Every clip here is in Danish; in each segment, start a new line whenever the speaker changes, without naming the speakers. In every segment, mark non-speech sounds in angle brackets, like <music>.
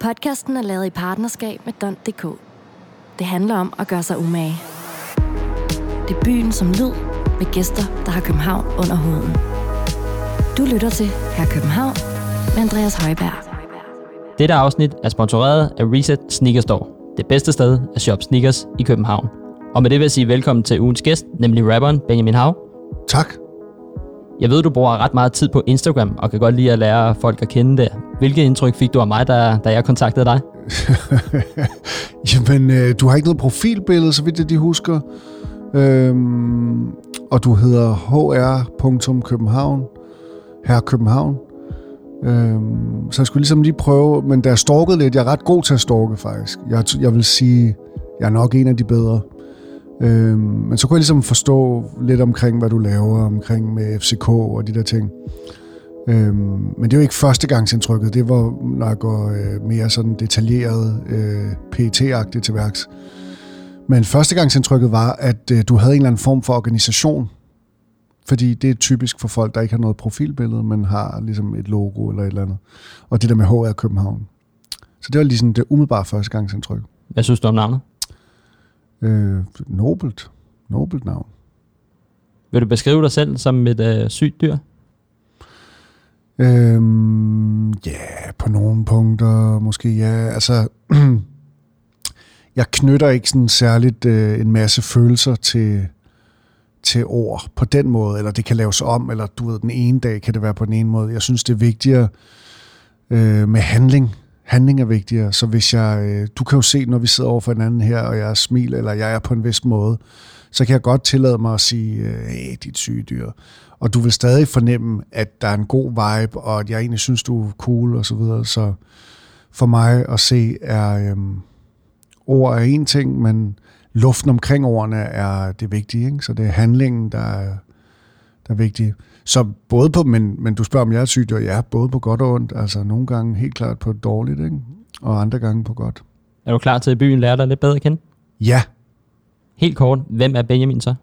Podcasten er lavet i partnerskab med Don.dk. Det handler om at gøre sig umage. Det er byen som lyd, med gæster, der har København under huden. Du lytter til Her København med Andreas Højberg.
Dette afsnit er sponsoreret af Reset Sneaker Store, det bedste sted at shoppe sneakers i København. Og med det vil jeg sige velkommen til ugens gæst, nemlig rapperen Benjamin Hav.
Tak.
Jeg ved, du bruger ret meget tid på Instagram, og kan godt lide at lære folk at kende der. Hvilket indtryk fik du af mig, da, da jeg kontaktede dig? <laughs>
Jamen, øh, du har ikke noget profilbillede, så vidt jeg de husker. Øhm, og du hedder hr.københavn. Her København. Øhm, så jeg skulle ligesom lige prøve, men da jeg stalkede lidt, jeg er ret god til at stalke faktisk. Jeg, jeg vil sige, jeg er nok en af de bedre. Øhm, men så kunne jeg ligesom forstå lidt omkring, hvad du laver, omkring med FCK og de der ting. Øhm, men det er jo ikke førstegangsindtrykket, det var, når jeg går øh, mere sådan detaljeret øh, PET-agtigt til værks. Men førstegangsindtrykket var, at øh, du havde en eller anden form for organisation, fordi det er typisk for folk, der ikke har noget profilbillede, men har ligesom et logo eller et eller andet. Og det der med HR København. Så det var ligesom det umiddelbare førstegangsindtryk.
Hvad synes du om navnet?
Øh, nobelt. Nobelt navn.
Vil du beskrive dig selv som et øh, sygt dyr?
Øhm, ja, på nogle punkter måske ja. Altså, <clears throat> jeg knytter ikke sådan særligt øh, en masse følelser til, til ord på den måde, eller det kan laves om, eller du ved, den ene dag kan det være på den ene måde. Jeg synes, det er vigtigere øh, med handling. Handling er vigtigere, så hvis jeg, øh, du kan jo se, når vi sidder over for hinanden her, og jeg smiler, eller jeg er på en vis måde, så kan jeg godt tillade mig at sige, øh, hey, dit syge dyr. Og du vil stadig fornemme, at der er en god vibe, og at jeg egentlig synes, du er cool, og så videre. Så for mig at se er, øh, ord er en ting, men luften omkring ordene er det vigtige. Ikke? Så det er handlingen, der er, der er vigtig. Så både på, men, men du spørger, om jeg er syg, og ja, både på godt og ondt. Altså nogle gange helt klart på dårligt, ikke? og andre gange på godt.
Er du klar til, at byen lærer dig lidt bedre at kende?
Ja.
Helt kort, hvem er Benjamin så?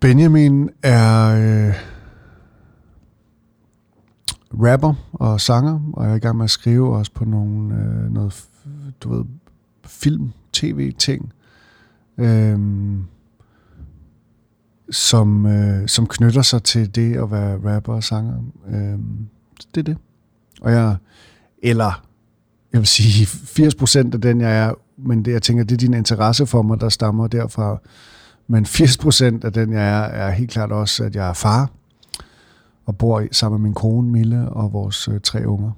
Benjamin er øh, rapper og sanger, og jeg er i gang med at skrive også på nogle, øh, noget, du ved, film, tv-ting, øh, som, øh, som knytter sig til det at være rapper og sanger. Øh, det er det. Og jeg, eller jeg vil sige 80% af den, jeg er, men det, jeg tænker, det er din interesse for mig, der stammer derfra. Men 80 procent af den, jeg er, er helt klart også, at jeg er far, og bor sammen med min kone Mille og vores øh, tre unger.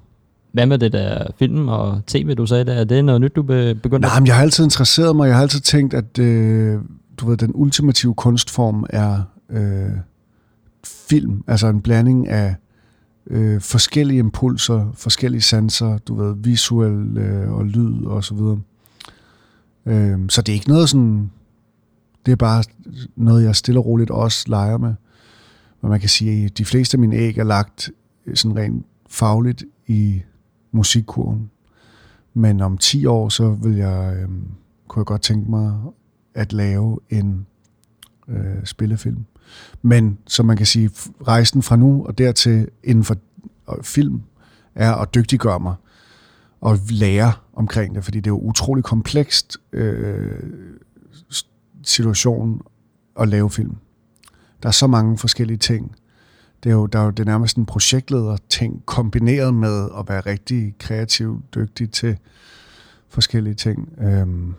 Hvad med det der film og tv, du sagde der? Er det noget nyt, du begyndte
Nej, men jeg har altid interesseret mig. Jeg har altid tænkt, at øh, du ved, den ultimative kunstform er øh, film. Altså en blanding af øh, forskellige impulser, forskellige sanser, du ved, visuel øh, og lyd og så videre. Øh, så det er ikke noget sådan, det er bare noget, jeg stille og roligt også leger med. Og man kan sige, at de fleste af mine æg er lagt øh, sådan rent fagligt i musikkurven. Men om 10 år, så vil jeg, øh, kunne jeg godt tænke mig at lave en øh, spillefilm. Men som man kan sige, rejsen fra nu og dertil inden for film er at dygtiggøre mig og lære omkring det, fordi det er jo utrolig komplekst øh, situation at lave film. Der er så mange forskellige ting. Det er jo, der er jo det er nærmest en projektleder-ting, kombineret med at være rigtig kreativ, dygtig til forskellige ting. Øhm,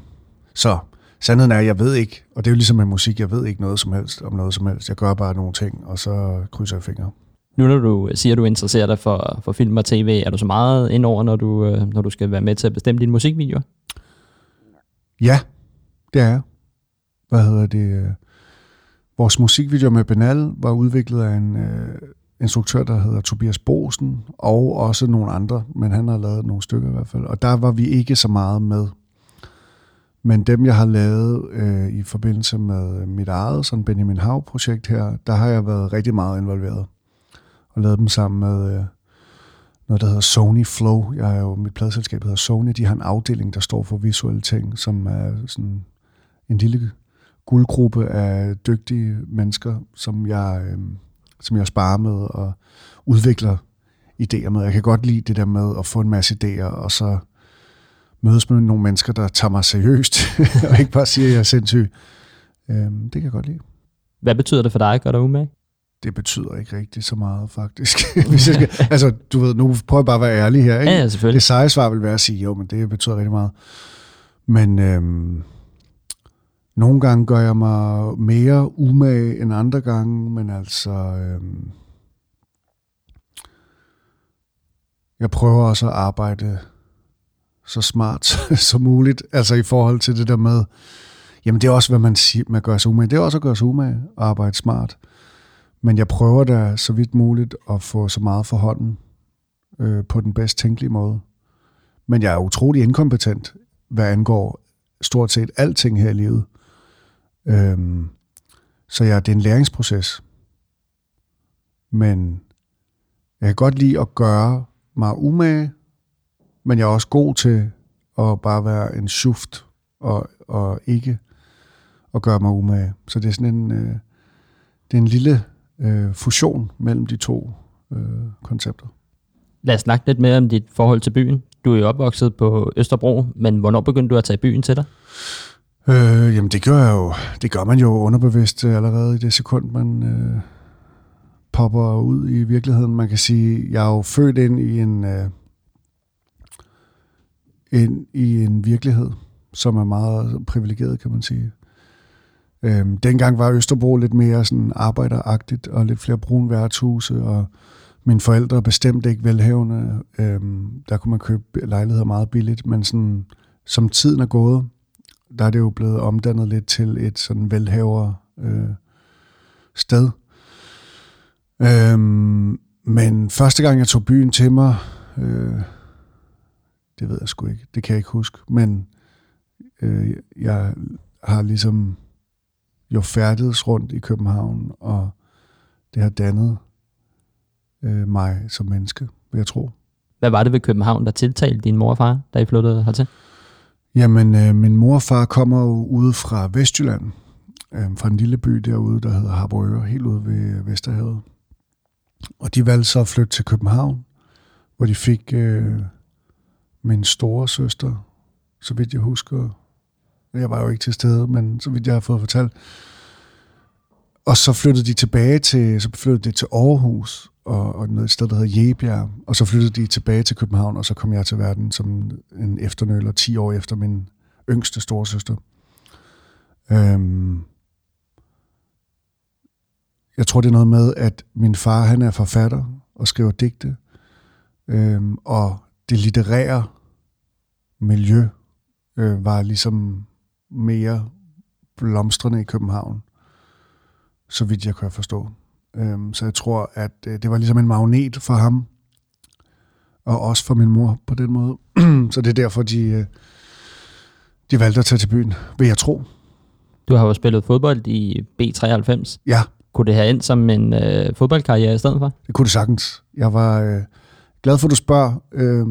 så sandheden er, at jeg ved ikke, og det er jo ligesom med musik, jeg ved ikke noget som helst om noget som helst. Jeg gør bare nogle ting, og så krydser jeg fingre.
Nu når du øh, siger, at du interesserer dig for, for film og tv, er du så meget indover, når du, øh, når du skal være med til at bestemme dine musikvideoer?
Ja, det er jeg. Hvad hedder det? Øh, vores musikvideo med Benal var udviklet af en øh, instruktør, der hedder Tobias Bosen, og også nogle andre, men han har lavet nogle stykker i hvert fald. Og der var vi ikke så meget med. Men dem, jeg har lavet øh, i forbindelse med mit eget sådan Benjamin Hav-projekt her, der har jeg været rigtig meget involveret. Og lavede dem sammen med øh, noget, der hedder Sony Flow. Jeg er jo, mit pladselskab hedder Sony. De har en afdeling, der står for visuelle ting, som er sådan en lille guldgruppe af dygtige mennesker, som jeg, øh, som jeg sparer med og udvikler idéer med. Jeg kan godt lide det der med at få en masse idéer, og så mødes med nogle mennesker, der tager mig seriøst, <laughs> og ikke bare siger, at jeg er sindssyg. Øh, det kan jeg godt lide.
Hvad betyder det for dig, gør dig umage?
Det betyder ikke rigtig så meget, faktisk. <laughs> Hvis jeg skal, altså, du ved, nu prøver jeg bare at være ærlig her. Ikke?
Ja, ja, selvfølgelig.
Det seje svar vil være at sige, jo, men det betyder rigtig meget. Men øhm, nogle gange gør jeg mig mere umage end andre gange, men altså... Øhm, jeg prøver også at arbejde så smart <laughs> som muligt, altså i forhold til det der med, jamen det er også, hvad man siger, man gør sig umage. Det er også at gøre sig umage og arbejde smart. Men jeg prøver da så vidt muligt at få så meget for hånden øh, på den bedst tænkelige måde. Men jeg er utrolig inkompetent, hvad angår stort set alting her i livet. Øhm, så ja, det er en læringsproces. Men jeg kan godt lide at gøre mig umage, men jeg er også god til at bare være en schuft og, og ikke at gøre mig umage. Så det er sådan en, øh, det er en lille øh, fusion mellem de to øh, koncepter.
Lad os snakke lidt mere om dit forhold til byen. Du er jo opvokset på Østerbro, men hvornår begyndte du at tage byen til dig?
Øh, jamen det gør jeg jo. Det gør man jo underbevidst allerede i det sekund, man øh, popper ud i virkeligheden. Man kan sige, jeg er jo født ind i en, øh, ind i en virkelighed, som er meget privilegeret, kan man sige. Øhm, dengang var Østerbro lidt mere sådan arbejderagtigt, og lidt flere brune værtshuse, og mine forældre bestemt ikke velhavende. Øhm, der kunne man købe lejligheder meget billigt, men sådan, som tiden er gået, der er det jo blevet omdannet lidt til et sådan velhaver øh, sted. Øhm, men første gang jeg tog byen til mig, øh, det ved jeg sgu ikke, det kan jeg ikke huske, men øh, jeg har ligesom jo færdedes rundt i København, og det har dannet øh, mig som menneske, vil jeg tro.
Hvad var det ved København, der tiltalte din mor og far, da I flyttede hertil?
Jamen, øh, min mor og far kommer jo ude fra Vestjylland, øh, fra en lille by derude, der hedder Harboøre, helt ude ved Vesterhavet. Og de valgte så at flytte til København, hvor de fik øh, min store søster, så vidt jeg husker. Jeg var jo ikke til stede, men så vidt jeg har fået fortalt. Og så flyttede de tilbage til, så flyttede de til Aarhus, og, og noget sted, der hedder Jebjerg. Og så flyttede de tilbage til København, og så kom jeg til verden som en efternøler 10 år efter min yngste storesøster. Øhm, jeg tror, det er noget med, at min far han er forfatter og skriver digte. Øhm, og det litterære miljø øh, var ligesom mere blomstrende i København, så vidt jeg kan forstå. Øhm, så jeg tror, at øh, det var ligesom en magnet for ham, og også for min mor på den måde. <clears throat> så det er derfor, de, øh, de valgte at tage til byen, vil jeg tro.
Du har jo spillet fodbold i B93.
Ja.
Kunne det have endt som en øh, fodboldkarriere i stedet for?
Det kunne det sagtens. Jeg var øh, glad for, at du spørger, øh,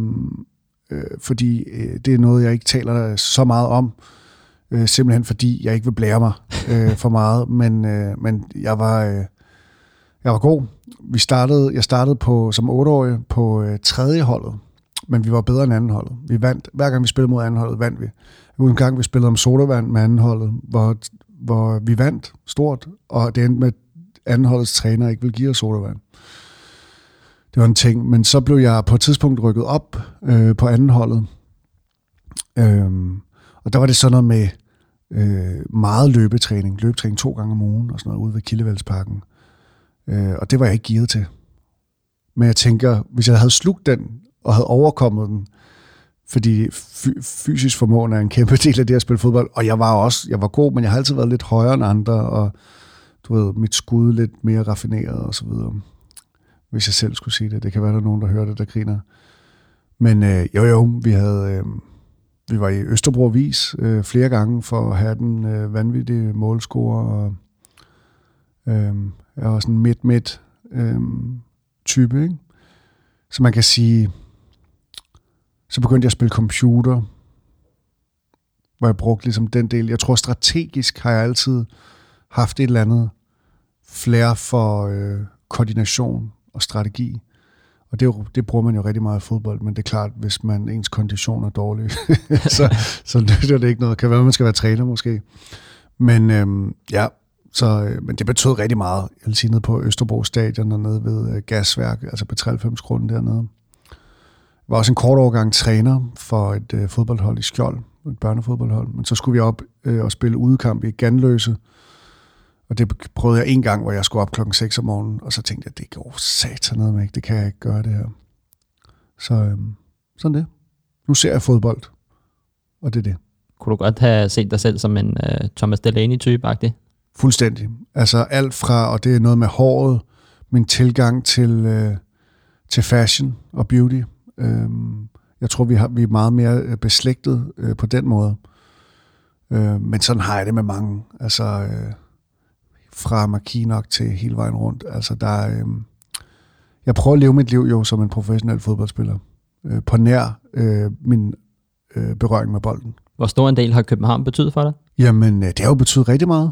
øh, fordi øh, det er noget, jeg ikke taler så meget om, øh, simpelthen fordi jeg ikke vil blære mig øh, for meget, men, øh, men jeg var... Øh, jeg var god. Vi startede, jeg startede på, som otteårig på øh, tredje holdet, men vi var bedre end anden holdet. Vi vandt, hver gang vi spillede mod anden holdet, vandt vi. En gang vi spillede om sodavand med anden holdet, hvor, hvor vi vandt stort, og det endte med, at anden holdets træner ikke ville give os sodavand. Det var en ting, men så blev jeg på et tidspunkt rykket op øh, på anden holdet. Øhm, og der var det sådan noget med øh, meget løbetræning, løbetræning to gange om ugen og sådan noget ude ved Kildevældsparken. Øh, og det var jeg ikke givet til. Men jeg tænker, hvis jeg havde slugt den og havde overkommet den, fordi fysisk formåen er en kæmpe <laughs> del af det at spille fodbold, og jeg var også, jeg var god, men jeg har altid været lidt højere end andre, og du ved, mit skud lidt mere raffineret og så videre. Hvis jeg selv skulle sige det. Det kan være, der er nogen, der hører det, der griner. Men øh, jo jo, vi havde, øh, vi var i Østerbro Vis øh, flere gange for at have den øh, vanvittige målscore, og øh, jeg var sådan midt-midt øh, type, ikke? Så man kan sige, så begyndte jeg at spille computer, hvor jeg brugte ligesom den del. Jeg tror strategisk har jeg altid haft et eller andet flere for øh, koordination og strategi. Og det, jo, det bruger man jo rigtig meget i fodbold, men det er klart, hvis man ens kondition er dårlig, <laughs> så, så nytter det ikke noget. Kan være, at man skal være træner måske. Men øhm, ja, så, øh, men det betød rigtig meget. Jeg vil sige nede på Østerbro Stadion og nede ved øh, Gasværk, altså på 93 grunden dernede. Jeg var også en kort overgang træner for et øh, fodboldhold i Skjold, et børnefodboldhold. Men så skulle vi op øh, og spille udekamp i Ganløse. Og det prøvede jeg en gang, hvor jeg skulle op klokken 6 om morgenen, og så tænkte jeg, det går satan noget med, det kan jeg ikke gøre det her. Så øh, sådan det. Nu ser jeg fodbold, og det er det.
Kunne du godt have set dig selv som en uh, Thomas Delaney-type-agtig?
Fuldstændig. Altså alt fra, og det er noget med håret, min tilgang til, øh, til fashion og beauty. Øhm, jeg tror, vi, har, vi er meget mere øh, beslægtet øh, på den måde. Øh, men sådan har jeg det med mange. Altså øh, fra Marquis til hele vejen rundt. Altså der er, øh, jeg prøver at leve mit liv jo som en professionel fodboldspiller. Øh, på nær øh, min øh, berøring med bolden.
Hvor stor en del har København betydet for dig?
Jamen, øh, det har jo betydet rigtig meget.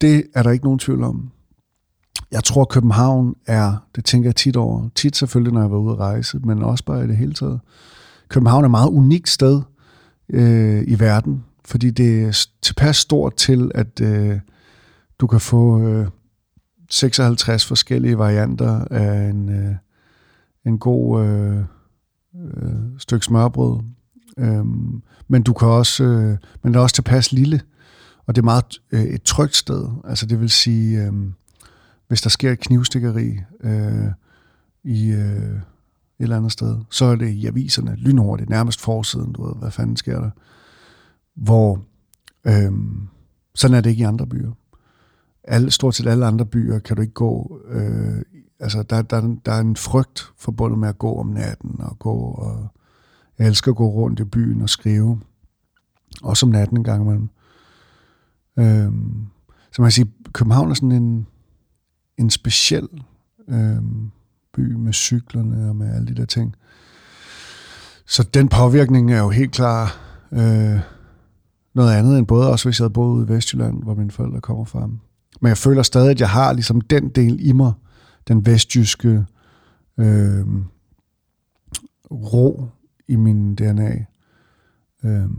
Det er der ikke nogen tvivl om. Jeg tror, København er, det tænker jeg tit over, tit selvfølgelig, når jeg var ude at rejse, men også bare i det hele taget. København er et meget unikt sted øh, i verden, fordi det er tilpas stort til, at øh, du kan få øh, 56 forskellige varianter af en, øh, en god øh, øh, stykke smørbrød. Øhm, men du kan også, øh, men det er også tilpas lille, og det er meget øh, et trygt sted. Altså det vil sige, øh, hvis der sker et knivstikkeri øh, i øh, et eller andet sted, så er det i aviserne lynhurtigt, nærmest forsiden, du ved, hvad fanden sker der. Hvor øh, sådan er det ikke i andre byer. Alle, stort set alle andre byer kan du ikke gå, øh, altså der, der, der er en frygt forbundet med at gå om natten og gå, og jeg elsker at gå rundt i byen og skrive, også om natten en gang imellem. Øh, så man kan sige, København er sådan en, en speciel øh, by med cyklerne og med alle de der ting. Så den påvirkning er jo helt klar øh, noget andet end både også, hvis jeg havde boet ude i Vestjylland, hvor mine forældre kommer fra. Men jeg føler stadig, at jeg har ligesom den del i mig, den vestjyske øh, ro i min DNA. Øh,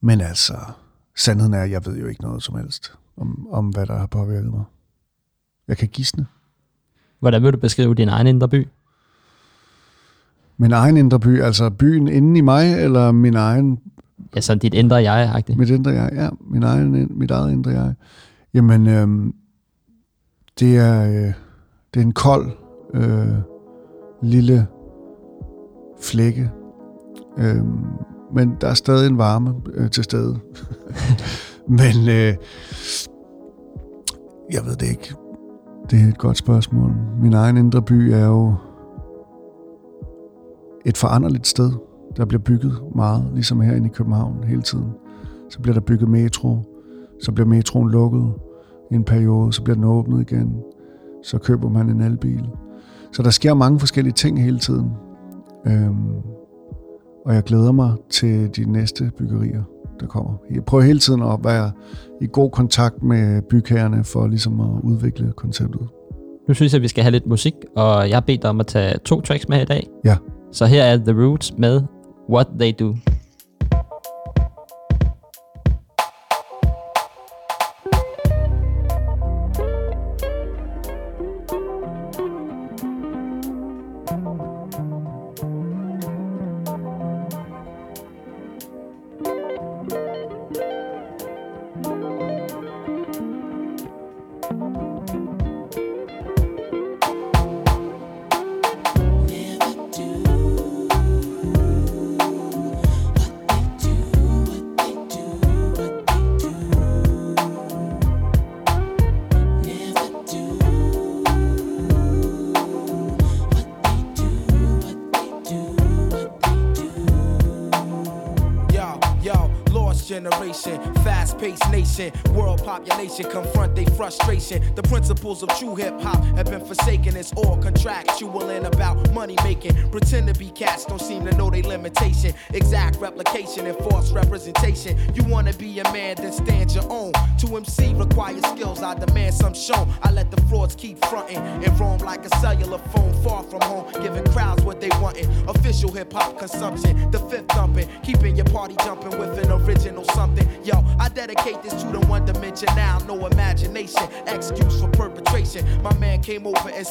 men altså, sandheden er, at jeg ved jo ikke noget som helst om, om hvad der har påvirket mig. Jeg kan gisne.
Hvordan vil du beskrive din egen indre by?
Min egen indre by, altså byen inde i mig, eller min egen...
Ja, sådan dit indre jeg -agtigt.
Mit indre jeg, ja. Min egen, mit eget indre jeg. Jamen, øhm, det, er, øh, det er en kold, øh, lille flække. Øhm, men der er stadig en varme øh, til stede. <laughs> men øh, jeg ved det ikke. Det er et godt spørgsmål. Min egen indre by er jo et foranderligt sted. Der bliver bygget meget, ligesom herinde i København hele tiden. Så bliver der bygget metro. Så bliver metroen lukket i en periode. Så bliver den åbnet igen. Så køber man en elbil. Så der sker mange forskellige ting hele tiden. Øhm, og jeg glæder mig til de næste byggerier, der kommer. Jeg prøver hele tiden at være i god kontakt med bygherrerne for ligesom at udvikle konceptet.
Nu synes jeg, at vi skal have lidt musik, og jeg har bedt dig om at tage to tracks med i dag.
Ja.
Så her er The Roots med What They Do.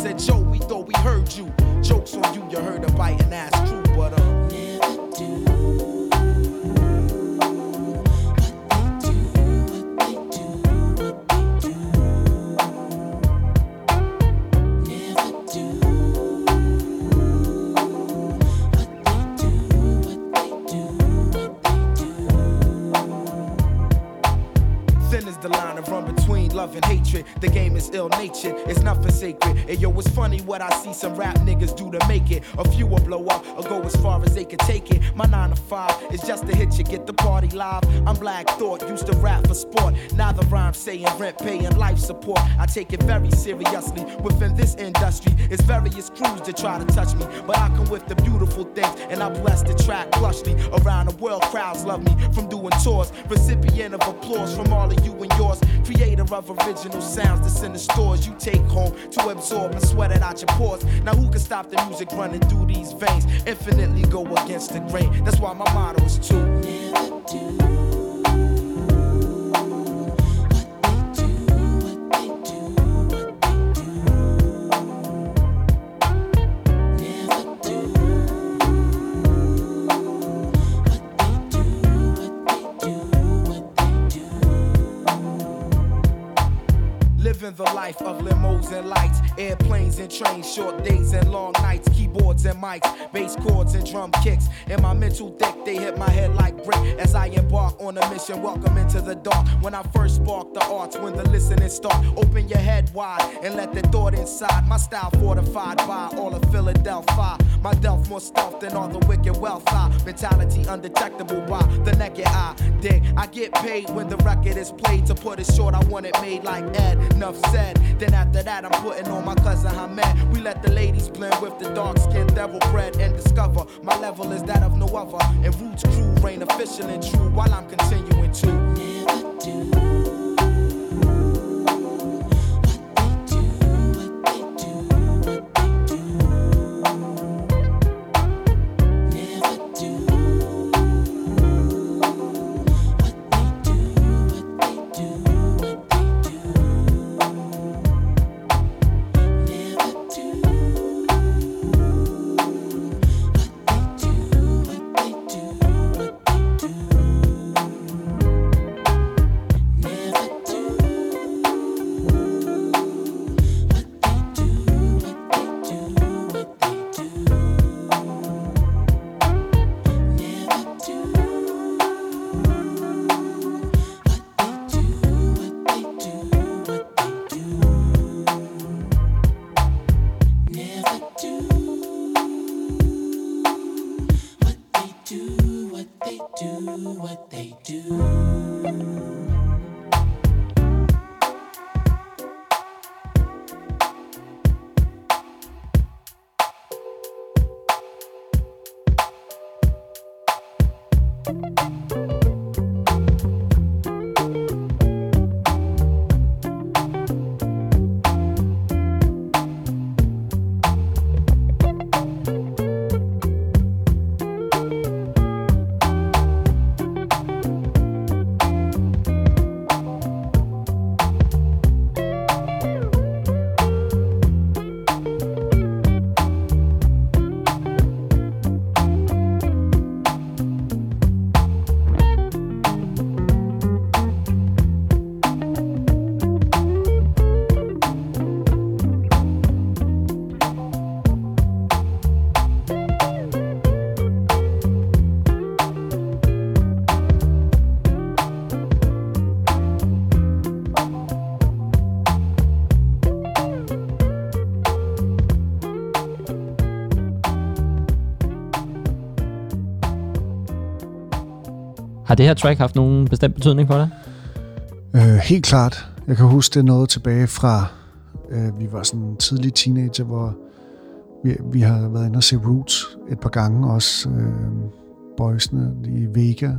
said, Joe. Take it very seriously. Within this industry, it's various crews that try to touch me. But I come with the beautiful things, and I bless the track plushly. Around the world, crowds love me from doing tours. Recipient of applause from all of you and yours. Creator of original sounds that's in the stores you take home to absorb and sweat it out your pores. Now who can stop the music running through these veins? Infinitely go against the grain. That's why my motto is to never do. Life of limos and lights, airplanes and trains, short days and long nights, keyboards and mics, bass chords and drum kicks. and my mental thick, they hit my head like brick as I embark on a mission. Welcome into the dark. When I first spark the arts, when the listening start, open your head wide and let the thought inside. My style fortified by all of Philadelphia. My delf more stealth than all the wicked wealth. High mentality undetectable by the naked eye. Dig, I get paid when the record is played. To put it short, I want it made like Ed. Enough said. Then after that, I'm putting on my cousin Hamed. We let the ladies blend with the dark skinned devil bread and discover my level is that of no other. And Roots crew reign official and true while I'm continuing to never do.
Har det her track haft nogen bestemt betydning for dig?
Øh, helt klart. Jeg kan huske det noget tilbage fra, øh, vi var sådan tidlige teenager, hvor vi, vi har været inde og se Roots et par gange også. Øh, boysene i Vega.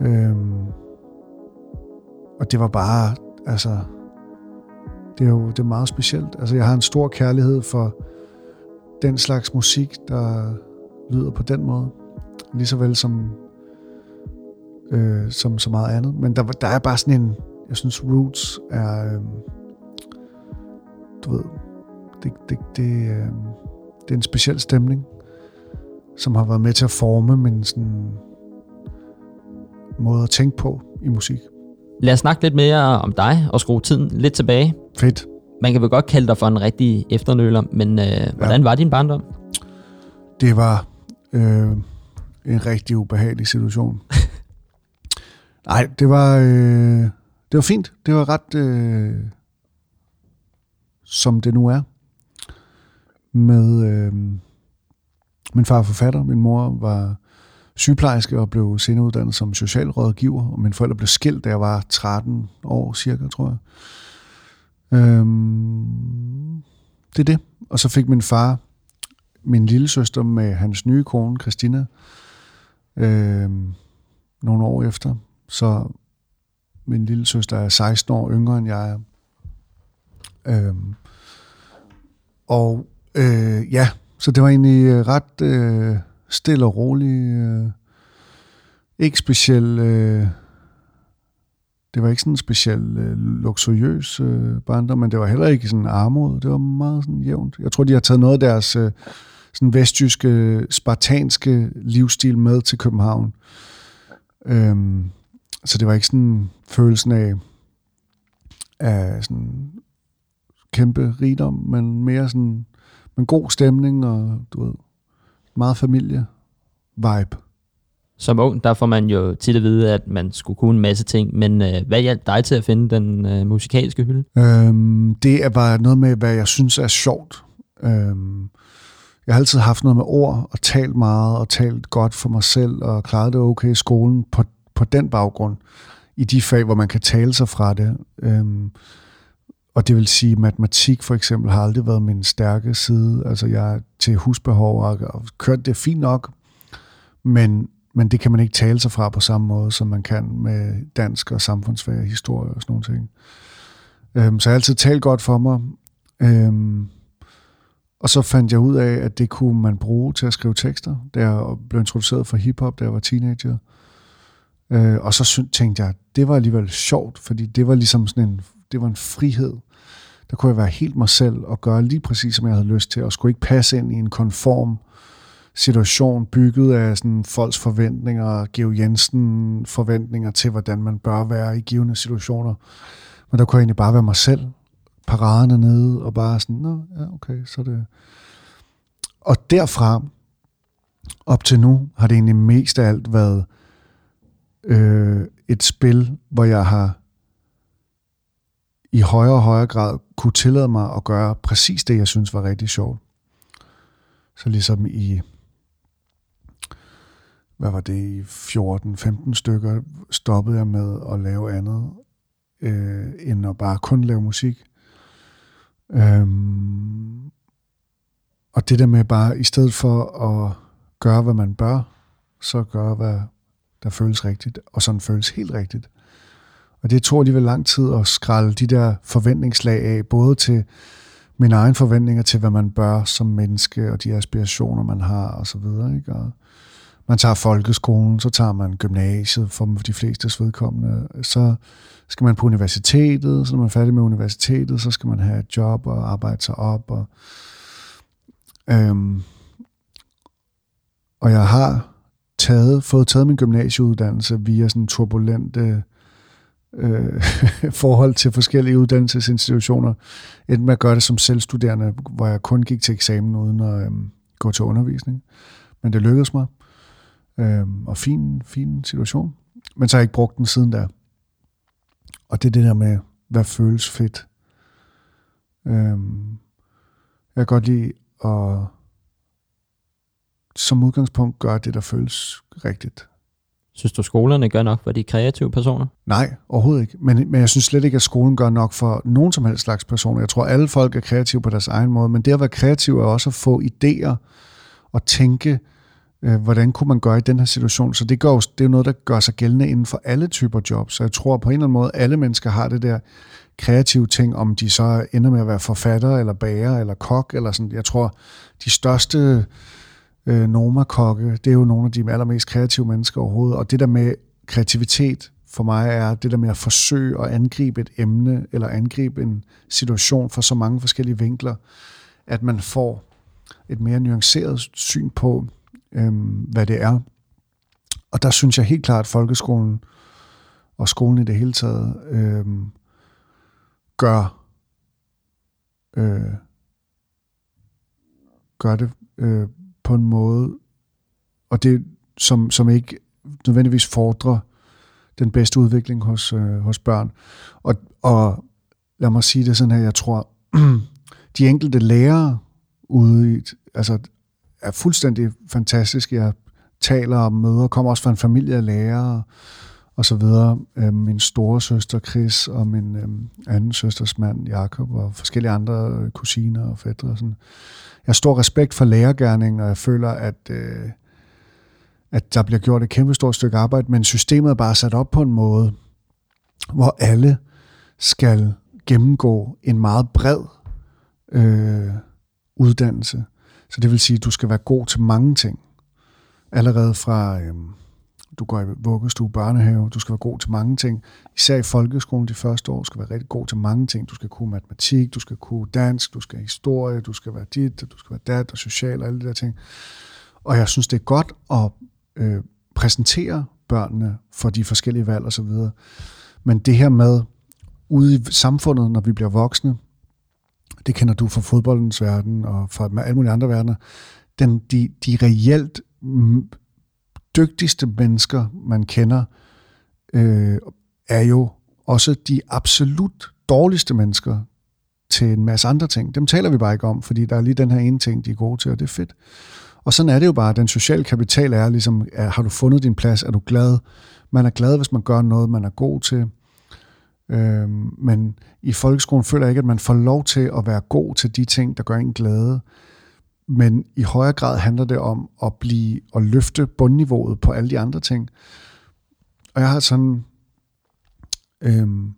Øh, og det var bare, altså, det er jo det er meget specielt. Altså, jeg har en stor kærlighed for den slags musik, der lyder på den måde. Ligeså vel som, øh, som så meget andet. Men der, der er bare sådan en, jeg synes Roots er, øh, du ved, det, det, det, øh, det er en speciel stemning, som har været med til at forme min sådan, måde at tænke på i musik.
Lad os snakke lidt mere om dig og skrue tiden lidt tilbage.
Fedt.
Man kan vel godt kalde dig for en rigtig efternøler, men øh, hvordan ja. var din barndom?
Det var øh, en rigtig ubehagelig situation. <laughs> Nej, det var, øh, det var fint. Det var ret, øh, som det nu er. Med øh, min far er forfatter, min mor var sygeplejerske og blev senere uddannet som socialrådgiver, og mine forældre blev skilt, da jeg var 13 år cirka, tror jeg. Øhm, det er det. Og så fik min far min lille søster med hans nye kone, Christina, øhm, nogle år efter. Så min lille søster er 16 år yngre end jeg er. Øhm, og øh, ja, så det var egentlig øh, ret øh, stille og rolig. Øh, ikke specielt... Øh, det var ikke sådan en speciel øh, luksuriøs øh, barndom, men det var heller ikke sådan armod. Det var meget sådan jævnt. Jeg tror, de har taget noget af deres øh, sådan vestjyske, spartanske livsstil med til København. Øhm, så det var ikke sådan følelsen af, af sådan kæmpe rigdom, men mere sådan en god stemning og du ved, meget familie vibe.
Som ung, der får man jo tit at vide, at man skulle kunne en masse ting, men øh, hvad hjalp dig til at finde den øh, musikalske hylde?
Øhm, det er bare noget med, hvad jeg synes er sjovt. Øhm, jeg har altid haft noget med ord, og talt meget, og talt godt for mig selv, og klaret det okay i skolen på, på den baggrund, i de fag, hvor man kan tale sig fra det. Øhm, og det vil sige, matematik for eksempel har aldrig været min stærke side. Altså jeg er til husbehov og, og kørt det fint nok, men, men det kan man ikke tale sig fra på samme måde, som man kan med dansk og samfundsfag og historie og sådan nogle ting. Øhm, så jeg har altid talt godt for mig. Øhm, og så fandt jeg ud af, at det kunne man bruge til at skrive tekster, da jeg blev introduceret for hiphop, da jeg var teenager. Øh, og så tænkte jeg, det var alligevel sjovt, fordi det var ligesom sådan en, det var en frihed. Der kunne jeg være helt mig selv og gøre lige præcis, som jeg havde lyst til, og skulle ikke passe ind i en konform situation, bygget af sådan folks forventninger, Geo Jensen forventninger til, hvordan man bør være i givende situationer. Men der kunne jeg egentlig bare være mig selv, paraderne nede, og bare sådan, nå, ja, okay, så det... Og derfra, op til nu, har det egentlig mest af alt været øh, øh, et spil, hvor jeg har i højere og højere grad kunne tillade mig at gøre præcis det, jeg synes var rigtig sjovt. Så ligesom i, hvad var det, i 14-15 stykker, stoppede jeg med at lave andet, øh, end at bare kun lave musik. Øhm, og det der med bare, i stedet for at gøre, hvad man bør, så gøre, hvad der føles rigtigt, og sådan føles helt rigtigt. Og det tog alligevel lang tid at skralde de der forventningslag af, både til mine egne forventninger til, hvad man bør som menneske, og de aspirationer, man har, og så videre. Ikke? Og man tager folkeskolen, så tager man gymnasiet for de fleste vedkommende. Så skal man på universitetet, så når man er færdig med universitetet, så skal man have et job og arbejde sig op. Og, øhm, og jeg har taget, fået taget min gymnasieuddannelse via sådan turbulente øh, <laughs> forhold til forskellige uddannelsesinstitutioner, enten med at gøre det som selvstuderende, hvor jeg kun gik til eksamen uden at øh, gå til undervisning. Men det lykkedes mig. Øh, og fin, fin situation. Men så har jeg ikke brugt den siden der. Og det er det der med, hvad føles fedt. Øh, jeg kan godt lide at som udgangspunkt gøre det, der føles rigtigt.
Synes du, skolerne gør nok for de kreative personer?
Nej, overhovedet ikke. Men, men jeg synes slet ikke, at skolen gør nok for nogen som helst slags personer. Jeg tror, alle folk er kreative på deres egen måde, men det at være kreativ er også at få idéer og tænke, øh, hvordan kunne man gøre i den her situation. Så det, gør, det er noget, der gør sig gældende inden for alle typer jobs. Så jeg tror på en eller anden måde, alle mennesker har det der kreative ting, om de så ender med at være forfatter, eller bager, eller kok, eller sådan. Jeg tror, de største øh, Noma-kokke, det er jo nogle af de allermest kreative mennesker overhovedet. Og det der med kreativitet for mig er det der med at forsøge at angribe et emne, eller angribe en situation fra så mange forskellige vinkler, at man får et mere nuanceret syn på, øh, hvad det er. Og der synes jeg helt klart, at folkeskolen og skolen i det hele taget øh, gør øh, gør det øh, på en måde, og det som, som ikke nødvendigvis fordrer den bedste udvikling hos, øh, hos børn. Og, og lad mig sige det sådan her, jeg tror, <clears throat> de enkelte lærere ude i, altså, er fuldstændig fantastiske. Jeg taler om møder, kommer også fra en familie af lærere, og så videre. Øh, min store søster Chris og min øh, anden søsters mand Jakob og forskellige andre øh, kusiner og fædre. Og sådan. Jeg har stor respekt for lærergærningen, og jeg føler, at, øh, at der bliver gjort et kæmpe stort stykke arbejde, men systemet er bare sat op på en måde, hvor alle skal gennemgå en meget bred øh, uddannelse. Så det vil sige, at du skal være god til mange ting. Allerede fra... Øh, du går i vuggestue, børnehave, du skal være god til mange ting. Især i folkeskolen de første år, skal være rigtig god til mange ting. Du skal kunne matematik, du skal kunne dansk, du skal have historie, du skal være dit, du skal være dat og social og alle de der ting. Og jeg synes, det er godt at øh, præsentere børnene for de forskellige valg osv. Men det her med, ude i samfundet, når vi bliver voksne, det kender du fra fodboldens verden og fra alle mulige andre verdener, den, de, de reelt dygtigste mennesker, man kender, øh, er jo også de absolut dårligste mennesker til en masse andre ting. Dem taler vi bare ikke om, fordi der er lige den her ene ting, de er gode til, og det er fedt. Og sådan er det jo bare. Den sociale kapital er ligesom, er, har du fundet din plads? Er du glad? Man er glad, hvis man gør noget, man er god til. Øhm, men i folkeskolen føler jeg ikke, at man får lov til at være god til de ting, der gør en glade men i højere grad handler det om at blive og løfte bundniveauet på alle de andre ting. Og jeg har sådan øhm,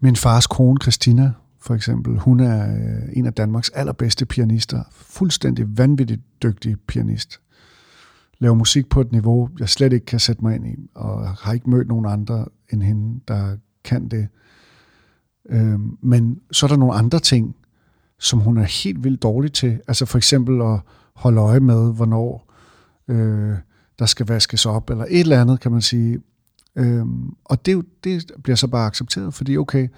min fars kone Christina for eksempel, hun er øh, en af Danmarks allerbedste pianister, fuldstændig vanvittigt dygtig pianist. Laver musik på et niveau, jeg slet ikke kan sætte mig ind i, og har ikke mødt nogen andre end hende, der kan det. Øhm, men så er der nogle andre ting, som hun er helt vildt dårlig til. Altså for eksempel at holde øje med, hvornår øh, der skal vaskes op, eller et eller andet, kan man sige. Øhm, og det, det bliver så bare accepteret, fordi okay,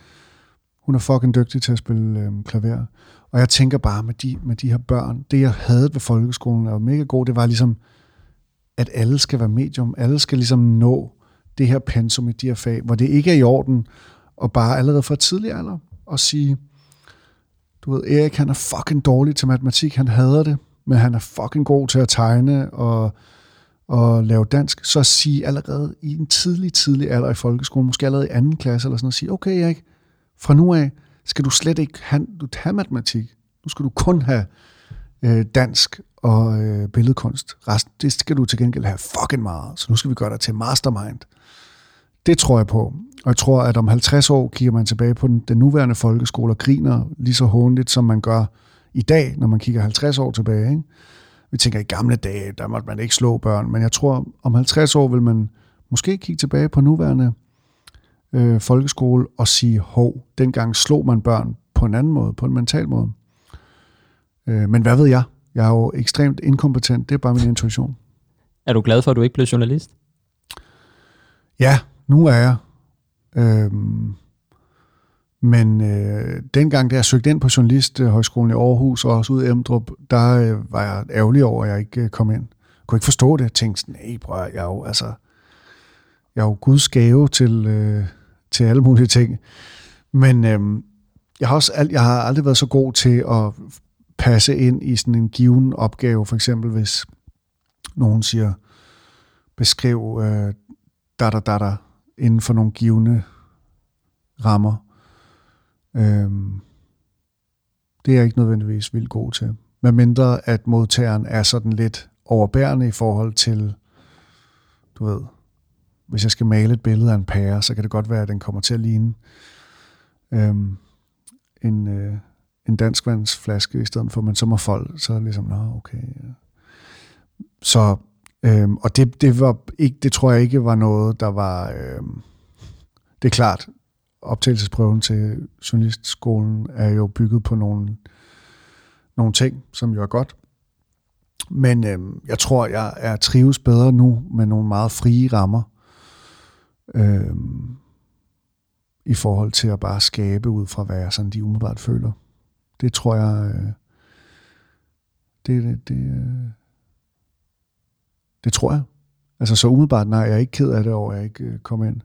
hun er fucking dygtig til at spille øh, klaver. Og jeg tænker bare med de, med de her børn, det jeg havde ved folkeskolen, og mega god, det var ligesom, at alle skal være medium, alle skal ligesom nå det her pensum i de her fag, hvor det ikke er i orden, og bare allerede fra tidlig alder, at sige, du ved, Erik han er fucking dårlig til matematik, han hader det, men han er fucking god til at tegne og, og lave dansk, så sige allerede i en tidlig, tidlig alder i folkeskolen, måske allerede i anden klasse eller sådan noget, sige, okay Erik, fra nu af skal du slet ikke have, du have matematik. Nu skal du kun have øh, dansk og øh, billedkunst. Resten, det skal du til gengæld have fucking meget. Så nu skal vi gøre dig til mastermind. Det tror jeg på. Og jeg tror, at om 50 år kigger man tilbage på den, den nuværende folkeskole og griner lige så håndligt, som man gør i dag, når man kigger 50 år tilbage. Ikke? Vi tænker, i gamle dage, der måtte man ikke slå børn, men jeg tror, om 50 år vil man måske kigge tilbage på nuværende øh, folkeskole og sige, hov, dengang slog man børn på en anden måde, på en mental måde. Øh, men hvad ved jeg? Jeg er jo ekstremt inkompetent, det er bare min intuition.
Er du glad for, at du ikke blev journalist?
Ja, nu er jeg. Øhm, men øh, dengang, da jeg søgte ind på Journalisthøjskolen i Aarhus og også ud i Emdrup, der øh, var jeg ærgerlig over, at jeg ikke øh, kom ind. Jeg kunne ikke forstå det. Jeg tænkte, nej, prøv, jeg er jo, altså, jeg er jo guds gave til, øh, til alle mulige ting. Men øh, jeg, har også, jeg har aldrig været så god til at passe ind i sådan en given opgave. For eksempel hvis nogen siger, beskriv øh, da da da da inden for nogle givende rammer. Øhm, det er jeg ikke nødvendigvis vildt god til. Med mindre at modtageren er sådan lidt overbærende i forhold til, du ved, hvis jeg skal male et billede af en pære, så kan det godt være, at den kommer til at ligne øhm, en, øh, en danskvandsflaske i stedet for, men så må folk, så er det ligesom, nå, okay. Ja. Så, øhm, og det, det, var ikke, det tror jeg ikke var noget, der var, øhm, det er klart, optagelsesprøven til journalistskolen er jo bygget på nogle, nogle ting, som jo er godt. Men øhm, jeg tror, jeg er trives bedre nu med nogle meget frie rammer. Øhm, i forhold til at bare skabe ud fra, hvad jeg sådan de umiddelbart føler. Det tror jeg, øh, det, det, det, øh, det tror jeg. Altså så umiddelbart, nej, jeg er ikke ked af det over, at jeg ikke øh, kom ind.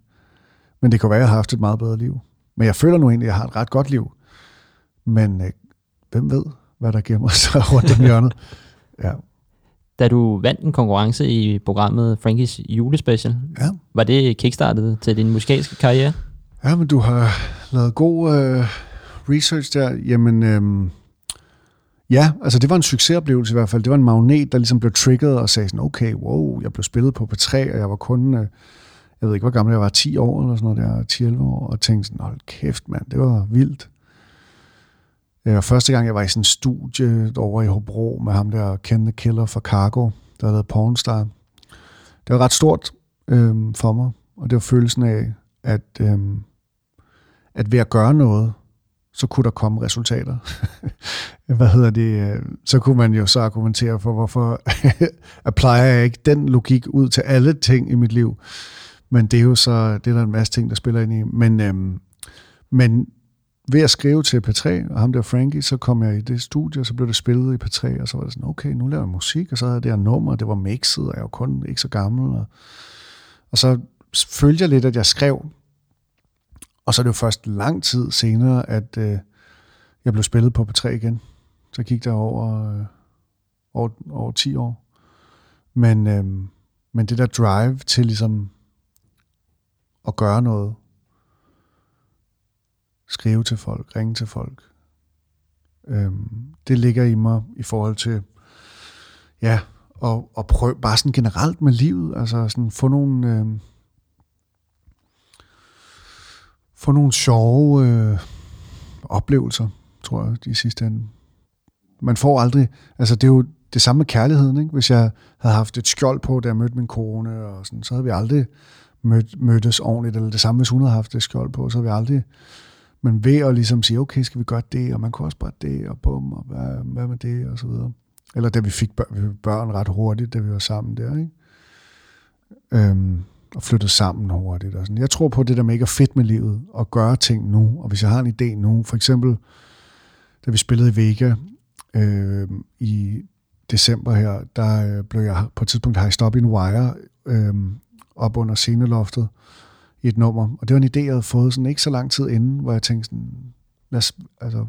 Men det kan være, at jeg har haft et meget bedre liv. Men jeg føler nu egentlig, at jeg har et ret godt liv. Men øh, hvem ved, hvad der gemmer <laughs> sig rundt om hjørnet. Ja.
Da du vandt en konkurrence i programmet Frankies julespecial,
Ja.
var det kickstartet til din musikalske karriere?
Ja, men du har lavet god øh, research der. Jamen, øhm, ja, altså det var en succesoplevelse i hvert fald. Det var en magnet, der ligesom blev trigget og sagde sådan, okay, wow, jeg blev spillet på P3, og jeg var kun, øh, jeg ved ikke, hvor gammel jeg var, 10 år eller sådan noget der, 10-11 år, og tænkte sådan, hold kæft, mand, det var vildt. Øh, Og første gang, jeg var i sådan en studie over i Hobro med ham der, Ken the Killer fra Cargo, der havde Pornstar. Det var ret stort øhm, for mig, og det var følelsen af, at, øhm, at ved at gøre noget, så kunne der komme resultater. <laughs> Hvad hedder det? Så kunne man jo så argumentere for, hvorfor <laughs> applyer jeg ikke den logik ud til alle ting i mit liv. Men det er jo så, det er der en masse ting, der spiller ind i. Men, øhm, men ved at skrive til P3, og ham der Frankie, så kom jeg i det studie, og så blev det spillet i P3, og så var det sådan, okay, nu laver jeg musik, og så havde jeg det her nummer, det var mixet, og jeg var kun ikke så gammel. Og, og så følte jeg lidt, at jeg skrev, og så er det jo først lang tid senere, at øh, jeg blev spillet på P3 igen. Så gik der over, øh, over, over 10 år. Men, øh, men det der drive til ligesom at gøre noget, skrive til folk, ringe til folk, øh, det ligger i mig i forhold til, ja, og, og prøve bare sådan generelt med livet, altså sådan få nogle, øh, få nogle sjove øh, oplevelser, tror jeg, de sidste ende. Man får aldrig, altså det er jo det samme med kærligheden, ikke? Hvis jeg havde haft et skjold på, da jeg mødte min kone, og sådan, så havde vi aldrig mød, mødtes ordentligt, eller det samme, hvis hun havde haft et skjold på, så havde vi aldrig, men ved at ligesom sige, okay, skal vi gøre det, og man kunne også bare det, og bum, og hvad, hvad med det, og så videre. Eller da vi fik børn, vi fik børn ret hurtigt, da vi var sammen der, ikke? Øhm, og flyttet sammen hurtigt. Og sådan. Jeg tror på det der med ikke at fedt med livet, og gøre ting nu. Og hvis jeg har en idé nu, for eksempel, da vi spillede i Vega øh, i december her, der øh, blev jeg på et tidspunkt hejst op i en wire øh, op under sceneloftet i et nummer. Og det var en idé, jeg havde fået sådan ikke så lang tid inden, hvor jeg tænkte sådan, lad os, altså,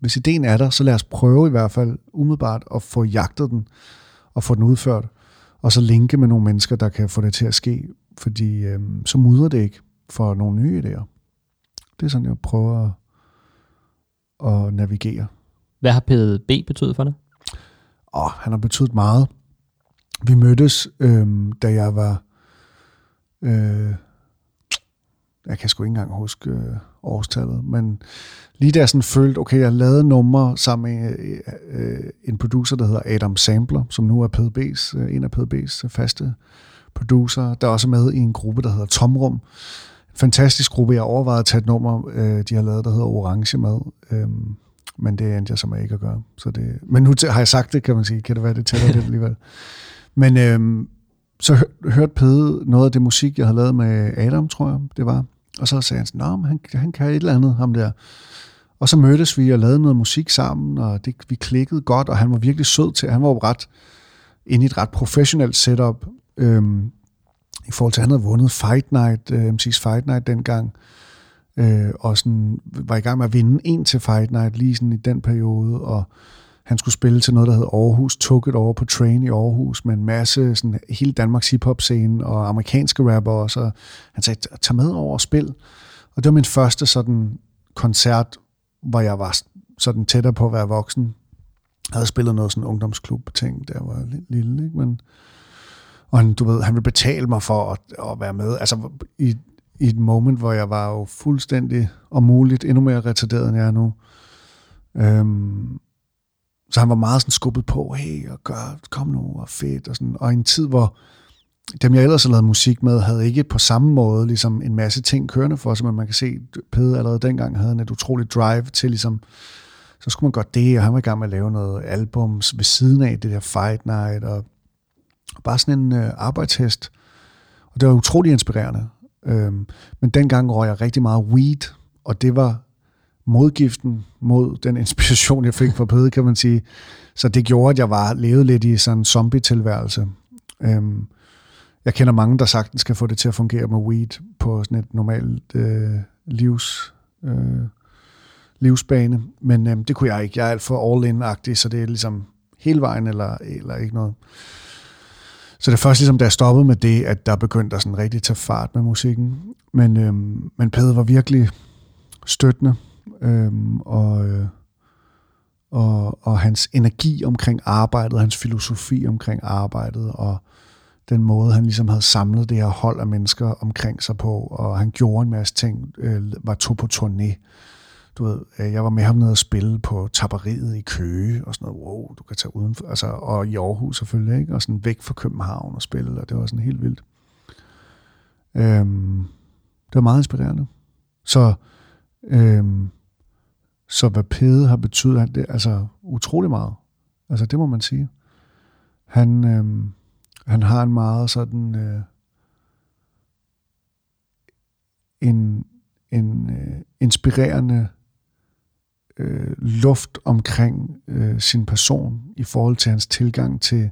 hvis ideen er der, så lad os prøve i hvert fald umiddelbart at få jagtet den og få den udført. Og så linke med nogle mennesker, der kan få det til at ske, fordi øh, så mudrer det ikke for nogle nye idéer. Det er sådan, jeg prøver at, at navigere.
Hvad har PDB betydet for dig?
Og han har betydet meget. Vi mødtes, øh, da jeg var... Øh, jeg kan sgu ikke engang huske øh, årstallet, men lige da jeg sådan følte, okay, jeg lavede numre sammen med øh, øh, en producer, der hedder Adam Sampler, som nu er PDB's, øh, en af PDB's faste producer, der også er med i en gruppe, der hedder Tomrum. En fantastisk gruppe. Jeg overvejede at tage et nummer, øh, de har lavet, der hedder Orange Mad. Øh, men det endte jeg som ikke at gøre. Så det, men nu har jeg sagt det, kan man sige. Kan det være, det tæller lidt alligevel. Men øh, så hør, hørte Pede noget af det musik, jeg havde lavet med Adam, tror jeg, det var. Og så sagde han sådan, han, han kan et eller andet, ham der. Og så mødtes vi og lavede noget musik sammen, og det, vi klikkede godt, og han var virkelig sød til. Han var jo ret inde i et ret professionelt setup, øhm, i forhold til, at han havde vundet Fight Night, øh, MC's Fight Night dengang, øh, og sådan, var i gang med at vinde en til Fight Night lige sådan i den periode, og Han skulle spille til noget, der hed Aarhus, Took over på Train i Aarhus, med en masse, sådan, hele Danmarks hiphop-scene og amerikanske rapper også. Og han sagde, tag med over og spil. Og det var min første sådan koncert, hvor jeg var sådan tættere på at være voksen. Jeg havde spillet noget sådan ungdomsklub-ting, der var lille, ikke? Men, og han, du ved, han ville betale mig for at, at være med. Altså, i, i et moment, hvor jeg var jo fuldstændig, om muligt, endnu mere retarderet, end jeg er nu. Øhm, så han var meget sådan skubbet på, hey, og gør, kom nu, og fedt, og sådan. Og i en tid, hvor dem, jeg ellers havde lavet musik med, havde ikke på samme måde ligesom en masse ting kørende for sig, men man kan se, Pede allerede dengang havde en et utroligt drive til ligesom, så skulle man godt det, og han var i gang med at lave noget albums ved siden af det der Fight Night, og bare sådan en øh, arbejdshest. Og det var utrolig inspirerende. Øhm, men dengang røg jeg rigtig meget weed, og det var modgiften mod den inspiration, jeg fik fra Pede, kan man sige. Så det gjorde, at jeg var levet lidt i sådan en zombie-tilværelse. Øhm, jeg kender mange, der sagtens skal få det til at fungere med weed på sådan et normalt øh, livs, øh, livsbane, men øh, det kunne jeg ikke. Jeg er alt for all-in-agtig, så det er ligesom hele vejen eller, eller ikke noget. Så det er først ligesom, da jeg stoppede med det, at der begyndte at sådan rigtig tage fart med musikken. Men, øhm, men Pede var virkelig støttende, øhm, og, øh, og, og hans energi omkring arbejdet, hans filosofi omkring arbejdet, og den måde, han ligesom havde samlet det her hold af mennesker omkring sig på, og han gjorde en masse ting, øh, var to på turné. Du ved, øh, jeg var med ham nede og spille på taberiet i Køge, og sådan noget, wow, du kan tage udenfor, altså, og i Aarhus selvfølgelig, ikke? og sådan væk fra København og spille, og det var sådan helt vildt. Øhm, det var meget inspirerende. Så, øhm, så hvad Pede har betydet, det, altså utrolig meget. Altså det må man sige. Han, øhm, han har en meget sådan øh, en, en øh, inspirerende øh, luft omkring øh, sin person i forhold til hans tilgang til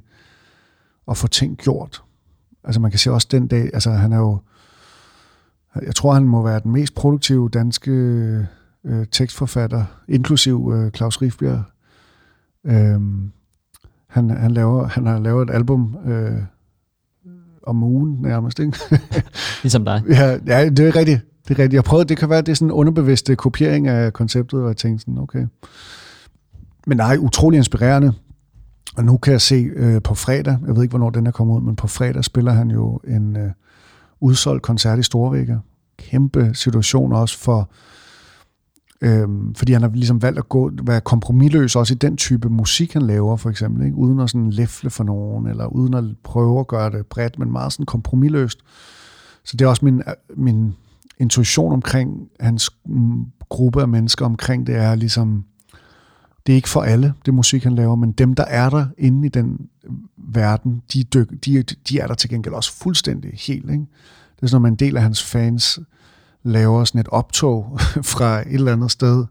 at få ting gjort. Altså man kan se også den dag, altså han er jo, jeg tror han må være den mest produktive danske øh, tekstforfatter, inklusiv øh, Claus Rifbjerg. Øh, han, han, laver, han har lavet et album øh, om ugen nærmest, ikke?
ligesom dig. <laughs>
Ja, ja, det er rigtigt. Det er rigtigt. Jeg prøvede, det kan være, det er sådan en underbevidst øh, kopiering af konceptet, og jeg tænkte sådan, okay. Men nej, utrolig inspirerende. Og nu kan jeg se øh, på fredag, jeg ved ikke, hvornår den er kommet ud, men på fredag spiller han jo en øh, udsolgt koncert i Storvækker. Kæmpe situation også for øh, fordi han har ligesom valgt at gå, være kompromilløs også i den type musik, han laver, for eksempel. Ikke? Uden at sådan læfle for nogen, eller uden at prøve at gøre det bredt, men meget sådan kompromilløst. Så det er også min, øh, min intuition omkring hans mm, gruppe af mennesker omkring det er ligesom, det er ikke for alle, det musik, han laver, men dem, der er der inde i den verden, de, dyk, de, de er der til gengæld også fuldstændig helt. Ikke? Det er sådan, at man en del af hans fans laver sådan et optog <laughs> fra et eller andet sted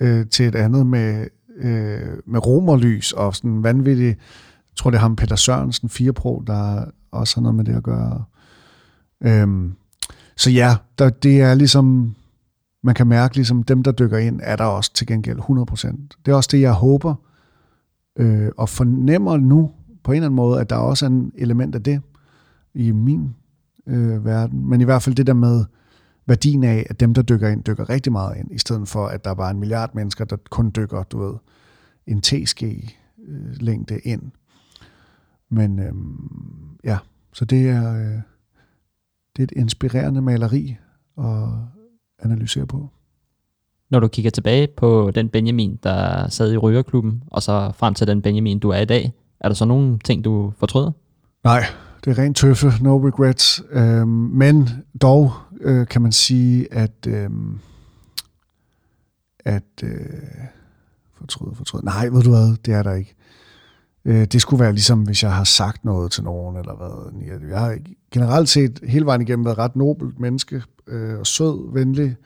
øh, til et andet med, øh, med romerlys og sådan vanvittigt. Jeg tror, det er ham Peter Sørensen, Firepro, der også har noget med det at gøre. Øhm, så ja, der, det er ligesom, man kan mærke, ligesom dem, der dykker ind, er der også til gengæld 100%. Det er også det, jeg håber øh, og fornemmer nu på en eller anden måde, at der også er en element af det i min øh, verden. Men i hvert fald det der med, værdien af, at dem, der dykker ind, dykker rigtig meget ind, i stedet for, at der bare er en milliard mennesker, der kun dykker, du ved, en TSG-længde øh, ind. Men øhm, ja, så det er, øh, det er et inspirerende maleri at analysere på.
Når du kigger tilbage på den Benjamin, der sad i Rygerklubben, og så frem til den Benjamin, du er i dag, er der så nogle ting, du fortryder?
Nej, det er rent tøffe, no regrets. Øhm, men dog øh, kan man sige, at, øh, at øh, fortryde, fortryde. Nej, ved du hvad, det er der ikke. Øh, det skulle være ligesom, hvis jeg har sagt noget til nogen, eller hvad. Jeg har generelt set hele vejen igennem været ret nobelt menneske, øh, og sød, venlig,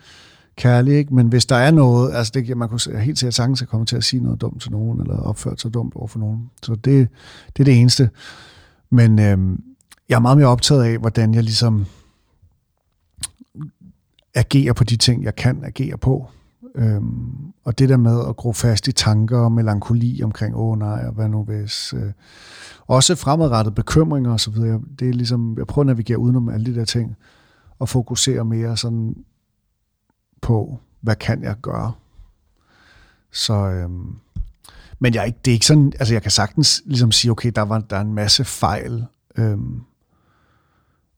kærlig, ikke? men hvis der er noget, altså det, man kunne helt sikkert sagtens at komme til at sige noget dumt til nogen, eller opføre sig dumt over for nogen. Så det, det er det eneste. Men øh, jeg er meget mere optaget af, hvordan jeg ligesom agerer på de ting, jeg kan agere på. Øhm, og det der med at gro fast i tanker og melankoli omkring, åh nej, og hvad nu hvis... Øh, også fremadrettet bekymringer osv. Det er ligesom, jeg prøver at navigere udenom alle de der ting, og fokusere mere sådan på, hvad kan jeg gøre? Så, øhm, men jeg er ikke, det er ikke sådan, altså jeg kan sagtens ligesom sige, okay, der var der er en masse fejl. Øhm,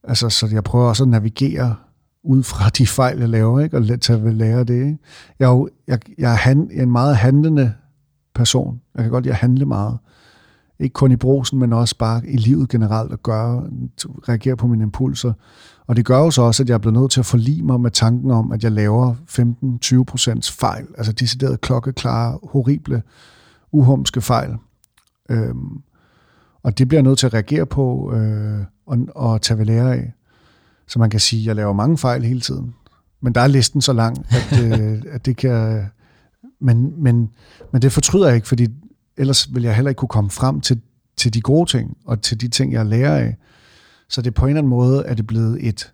altså, så jeg prøver også at navigere ud fra de fejl, jeg laver, ikke? og tage ved lære det. Ikke? Jeg, er jo, jeg, jeg, er hand, jeg er en meget handlende person. Jeg kan godt lide at handle meget. Ikke kun i brosen, men også bare i livet generelt, at gøre, reagere på mine impulser. Og det gør jo så også, at jeg er blevet nødt til at forlige mig med tanken om, at jeg laver 15-20 procents fejl, altså decideret klokkeklare, horrible, uhumske fejl. Øhm, og det bliver jeg nødt til at reagere på øh, og, og tage ved lære af. Så man kan sige, at jeg laver mange fejl hele tiden. Men der er listen så lang, at, <laughs> øh, at det kan... Men, men, men det fortryder jeg ikke, fordi ellers vil jeg heller ikke kunne komme frem til, til de gode ting, og til de ting, jeg lærer af. Så det på en eller anden måde er det blevet et,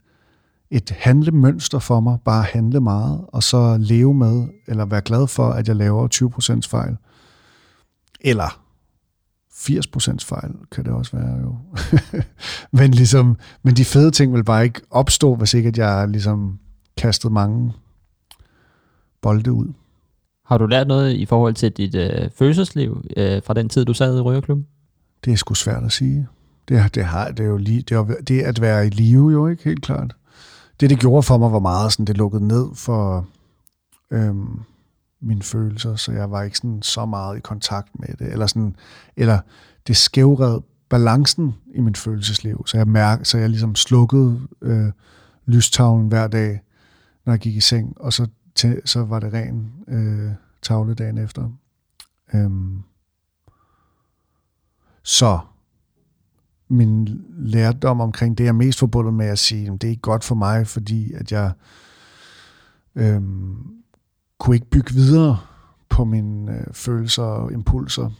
et handlemønster for mig, bare handle meget, og så leve med, eller være glad for, at jeg laver 20% fejl. Eller 80% fejl kan det også være jo. <laughs> men, ligesom, men de fede ting vil bare ikke opstå, hvis ikke at jeg ligesom kastet mange bolde ud.
Har du lært noget i forhold til dit øh, følelsesliv øh, fra den tid, du sad i Røgerklubben?
Det er sgu svært at sige. Det, det, har, det er jo lige, det, er, det at være i live jo ikke, helt klart. Det, det gjorde for mig, var meget sådan, det lukkede ned for øhm, mine følelser, så jeg var ikke sådan så meget i kontakt med det, eller sådan, eller det skævred balancen i mit følelsesliv, så jeg mærke, så jeg ligesom slukkede øh, lystavlen hver dag, når jeg gik i seng, og så, til, så var det ren øh, tavle dagen efter. Øhm. Så min lærdom omkring det, jeg er mest forbundet med at sige, det er ikke godt for mig, fordi at jeg øhm, kunne ikke bygge videre på mine øh, følelser og impulser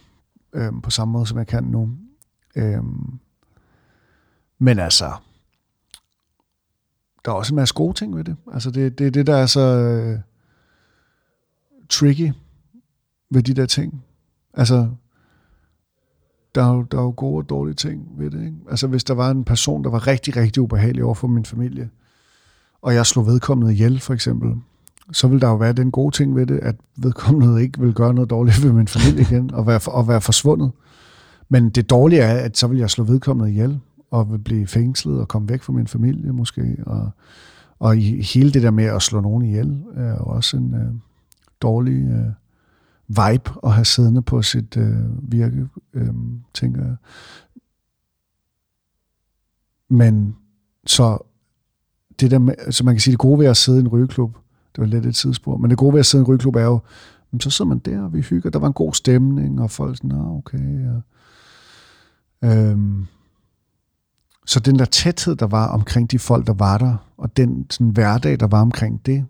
øh, på samme måde, som jeg kan nu. Øh, men altså, der er også en masse gode ting ved det. Altså det er det, det, der er så øh, tricky ved de der ting. Altså, der er, jo, der er jo gode og dårlige ting ved det. Ikke? Altså hvis der var en person, der var rigtig, rigtig ubehagelig over for min familie, og jeg slog vedkommende ihjel for eksempel, så vil der jo være den gode ting ved det, at vedkommende ikke vil gøre noget dårligt ved min familie igen, og være, og være forsvundet. Men det dårlige er, at så vil jeg slå vedkommende ihjel, og vil blive fængslet og komme væk fra min familie måske. Og, og i hele det der med at slå nogen ihjel, er jo også en øh, dårlig øh, vibe at have siddende på sit øh, virke, øh, tænker jeg. Men så det der med, så man kan sige, det gode ved at sidde i en rygeklub, det var lidt et tidsspur, men det gode ved at sidde i en rygeklub er jo, så sidder man der, og vi hygger, der var en god stemning, og folk sådan, ah, okay. Ja. Øhm, så den der tæthed, der var omkring de folk, der var der, og den sådan, hverdag, der var omkring det,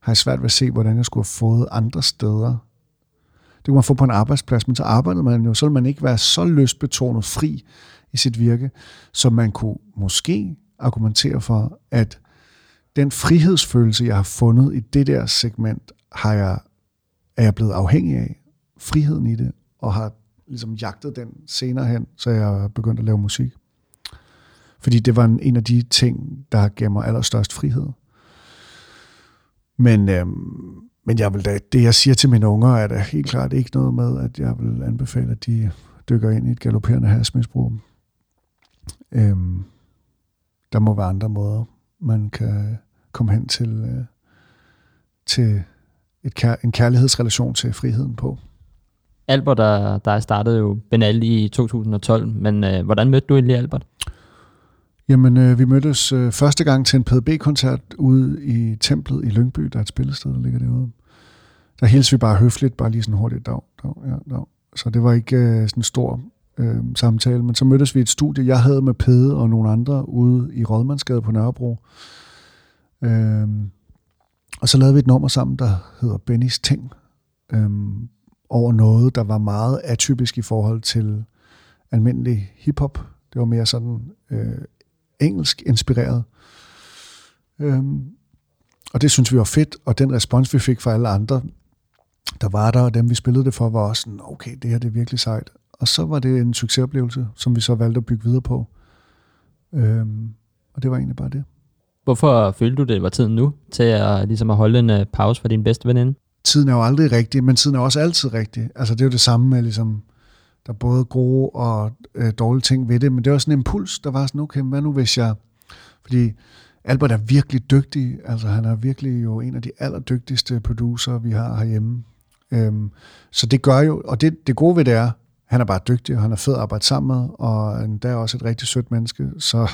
har jeg svært ved at se, hvordan jeg skulle have fået andre steder det kunne man få på en arbejdsplads, men så arbejdede man jo, så ville man ikke være så lystbetonet fri i sit virke, så man kunne måske argumentere for, at den frihedsfølelse, jeg har fundet i det der segment, har jeg, er jeg blevet afhængig af. Friheden i det, og har ligesom jagtet den senere hen, så jeg begyndte begyndt at lave musik. Fordi det var en, en af de ting, der gav mig allerstørst frihed. Men øhm, men jeg vil da, det, jeg siger til mine unger, er da helt klart ikke noget med, at jeg vil anbefale, at de dykker ind i et galopperende hasmisbrug. Øhm, der må være andre måder, man kan komme hen til, øh, til et kær, en kærlighedsrelation til friheden på.
Albert, der, der startede jo Benal i 2012, men øh, hvordan mødte du egentlig Albert?
Jamen, øh, vi mødtes øh, første gang til en PDB-koncert ude i templet i Lyngby, der er et spillested, der ligger derude. Der hilste vi bare høfligt, bare lige sådan hurtigt, dag, dag, ja, dag. Så det var ikke øh, sådan en stor øh, samtale, men så mødtes vi i et studie, jeg havde med Pede og nogle andre ude i Rådmandsgade på Nørrebro. Øh, Øhm, og så lavede vi et nummer sammen, der hedder Bennys Ting, øhm, over noget, der var meget atypisk i forhold til almindelig hiphop. Det var mere sådan øh, engelsk inspireret. Øhm, og det synes vi var fedt, og den respons, vi fik fra alle andre, der var der, og dem vi spillede det for, var også sådan, okay, det her det er virkelig sejt. Og så var det en succesoplevelse, som vi så valgte at bygge videre på. Øhm, og det var egentlig bare det.
Hvorfor følte du, det var tiden nu til at, ligesom at holde en uh, pause for din bedste veninde?
Tiden er jo aldrig rigtig, men tiden er også altid rigtig. Altså det er jo det samme med, ligesom, der er både gode og øh, dårlige ting ved det, men det er også en impuls, der var sådan, okay, hvad nu hvis jeg... Fordi Albert er virkelig dygtig, altså han er virkelig jo en af de allerdygtigste producer, vi har herhjemme. Øhm, så det gør jo, og det, det gode ved det er, han er bare dygtig, og han er fed at arbejde sammen med, og han er også et rigtig sødt menneske. Så,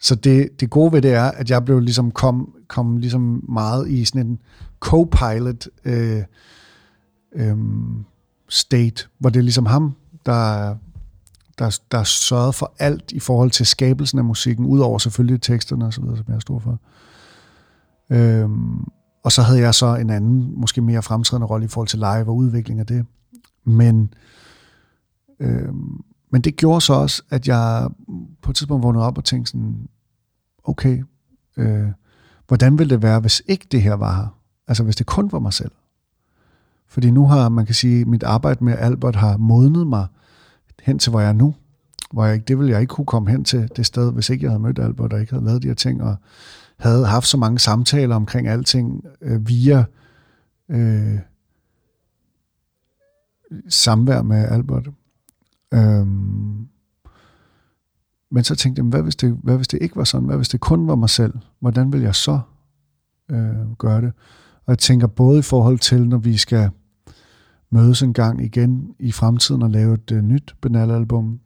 så det, det gode ved det er, at jeg blev ligesom kom, kom ligesom meget i sådan en co-pilot øh, øh, state, hvor det er ligesom ham, der, der, der sørgede for alt i forhold til skabelsen af musikken, udover selvfølgelig teksterne og så videre, som jeg står for. Øh, og så havde jeg så en anden, måske mere fremtrædende rolle i forhold til live og udvikling af det. Men, øh, men det gjorde så også, at jeg på et tidspunkt vågnede op og tænkte sådan, okay, øh, hvordan ville det være, hvis ikke det her var her? Altså hvis det kun var mig selv. Fordi nu har, man kan sige, mit arbejde med Albert har modnet mig hen til, hvor jeg er nu. Hvor jeg, det ville jeg ikke kunne komme hen til det sted, hvis ikke jeg havde mødt Albert, og ikke havde lavet de her ting, og havde haft så mange samtaler omkring alting øh, via øh, samvær med Albert. Øhm, men så tænkte jeg, hvad hvis, det, hvad hvis det ikke var sådan? Hvad hvis det kun var mig selv? Hvordan vil jeg så øh, gøre det? Og jeg tænker både i forhold til, når vi skal mødes en gang igen i fremtiden og lave et øh, nyt Benal-album,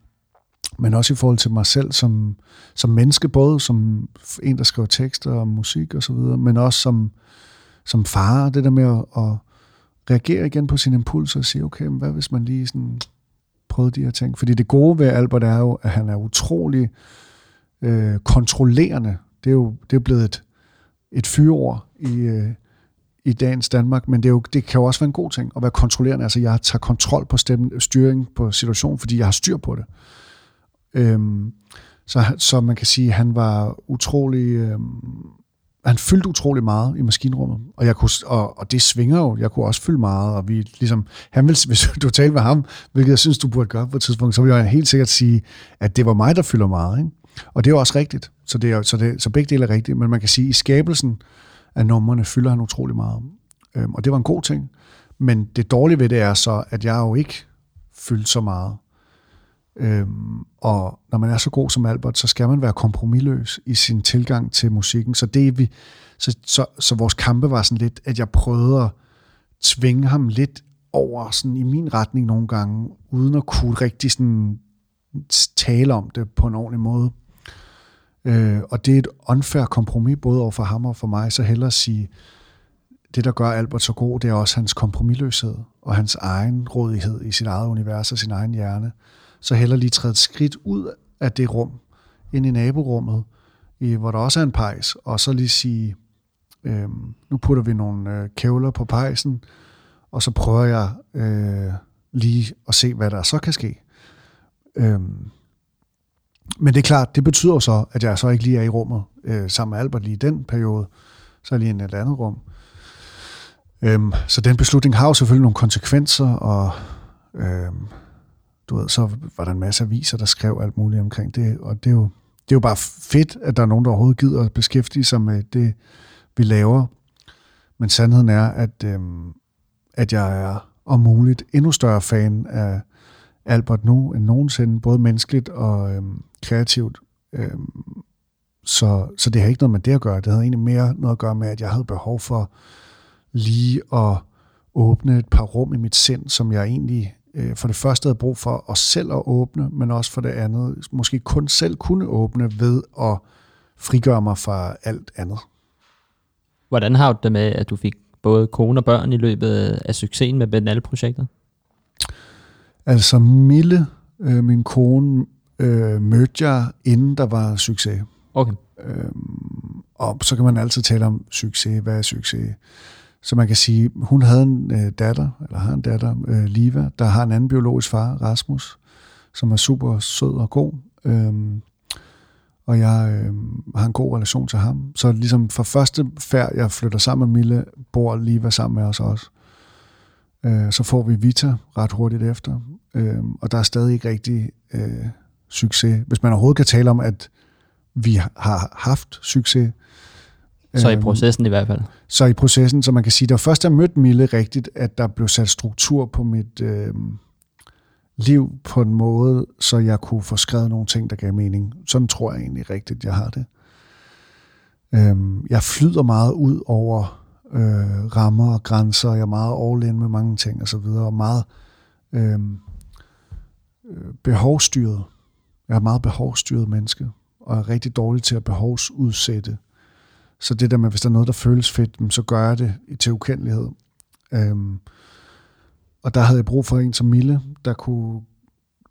men også i forhold til mig selv som, som menneske, både som en, der skriver tekster og musik og så videre, men også som, som far, det der med at, at reagere igen på sine impulser og sige, okay, men hvad hvis man lige sådan prøvet de her ting? Fordi det gode ved Albert er jo, at han er utrolig øh, kontrollerende. Det er jo det er blevet et, et fyreord i, øh, i dagens Danmark, men det, er jo, det kan jo også være en god ting at være kontrollerende. Altså jeg tager kontrol på stemmen, styring på situationen, fordi jeg har styr på det. Øhm, så, så man kan sige, at han var utrolig... Øhm, han fyldte utrolig meget i maskinrummet, og, jeg kunne, og, og det svinger jo. Jeg kunne også fylde meget, og vi ligesom, han ville, <laughs> hvis du talte med ham, hvilket jeg synes, du burde gøre på et tidspunkt, så vil jeg helt sikkert sige, at det var mig, der fylder meget. Ikke? Og det er jo også rigtigt. Så, det er, så, det, så begge dele er rigtigt, men man kan sige, at i skabelsen af numrene fylder han utrolig meget. Øhm, og det var en god ting. Men det dårlige ved det er så, at jeg jo ikke fyldte så meget. Øhm, og når man er så god som Albert, så skal man være kompromilløs i sin tilgang til musikken. Så det vi, så, så, så vores kampe var sådan lidt, at jeg prøvede at tvinge ham lidt over sådan i min retning nogle gange, uden at kunne rigtig sådan tale om det på en ordentlig måde. Øh, og det er et unfair kompromis, både over for ham og for mig, så hellere sige, det, der gør Albert så god, det er også hans kompromilløshed og hans egen rådighed i sit eget univers og sin egen hjerne. Så heller lige træde et skridt ud af det rum, ind i naborummet, i, hvor der også er en pejs, og så lige sige, øh, nu putter vi nogle øh, kævler på pejsen, og så prøver jeg øh, lige at se, hvad der så kan ske. Øh, men det er klart, det betyder så, at jeg så ikke lige er i rummet øh, sammen med Albert lige i den periode, så er lige i et andet rum. Øhm, så den beslutning har jo selvfølgelig nogle konsekvenser, og øhm, du ved, så var der en masse aviser, der skrev alt muligt omkring det, og det er jo, det er jo bare fedt, at der er nogen, der overhovedet gider at beskæftige sig med det, vi laver. Men sandheden er, at, øhm, at jeg er om muligt endnu større fan af Albert nu end nogensinde, både menneskeligt og øhm, kreativt. Øhm, så, så det har ikke noget med det at gøre. Det havde egentlig mere noget at gøre med, at jeg havde behov for lige at åbne et par rum i mit sind, som jeg egentlig øh, for det første havde brug for os selv at åbne, men også for det andet, måske kun selv kunne åbne ved at frigøre mig fra alt andet.
Hvordan har du det med, at du fik både kone og børn i løbet af succesen med Benal-projektet?
Altså Mille, øh, min kone, øh, mødte jeg, inden der var succes.
Okay.
Øhm, og så kan man altid tale om succes. Hvad er succes? Så man kan sige, hun havde en øh, datter, eller har en datter, øh, Liva, der har en anden biologisk far, Rasmus, som er super sød og god. Øhm, og jeg øh, har en god relation til ham. Så ligesom fra første færd, jeg flytter sammen med Mille, bor Liva sammen med os også. Øh, så får vi Vita ret hurtigt efter, øh, og der er stadig ikke rigtig øh, succes. Hvis man overhovedet kan tale om, at vi har haft succes.
Så i processen i hvert fald.
Så i processen, så man kan sige, det var først, jeg mødte Mille rigtigt, at der blev sat struktur på mit øh, liv på en måde, så jeg kunne få skrevet nogle ting, der gav mening. Sådan tror jeg egentlig rigtigt, jeg har det. Øh, jeg flyder meget ud over øh, rammer og grænser, jeg er meget all in med mange ting og så videre, og meget øh, behovsstyret. Jeg er meget behovsstyret menneske, og er rigtig dårlig til at behovsudsætte. Så det der med, hvis der er noget, der føles fedt, så gør jeg det til ukendelighed. Øhm, og der havde jeg brug for en som Mille, der kunne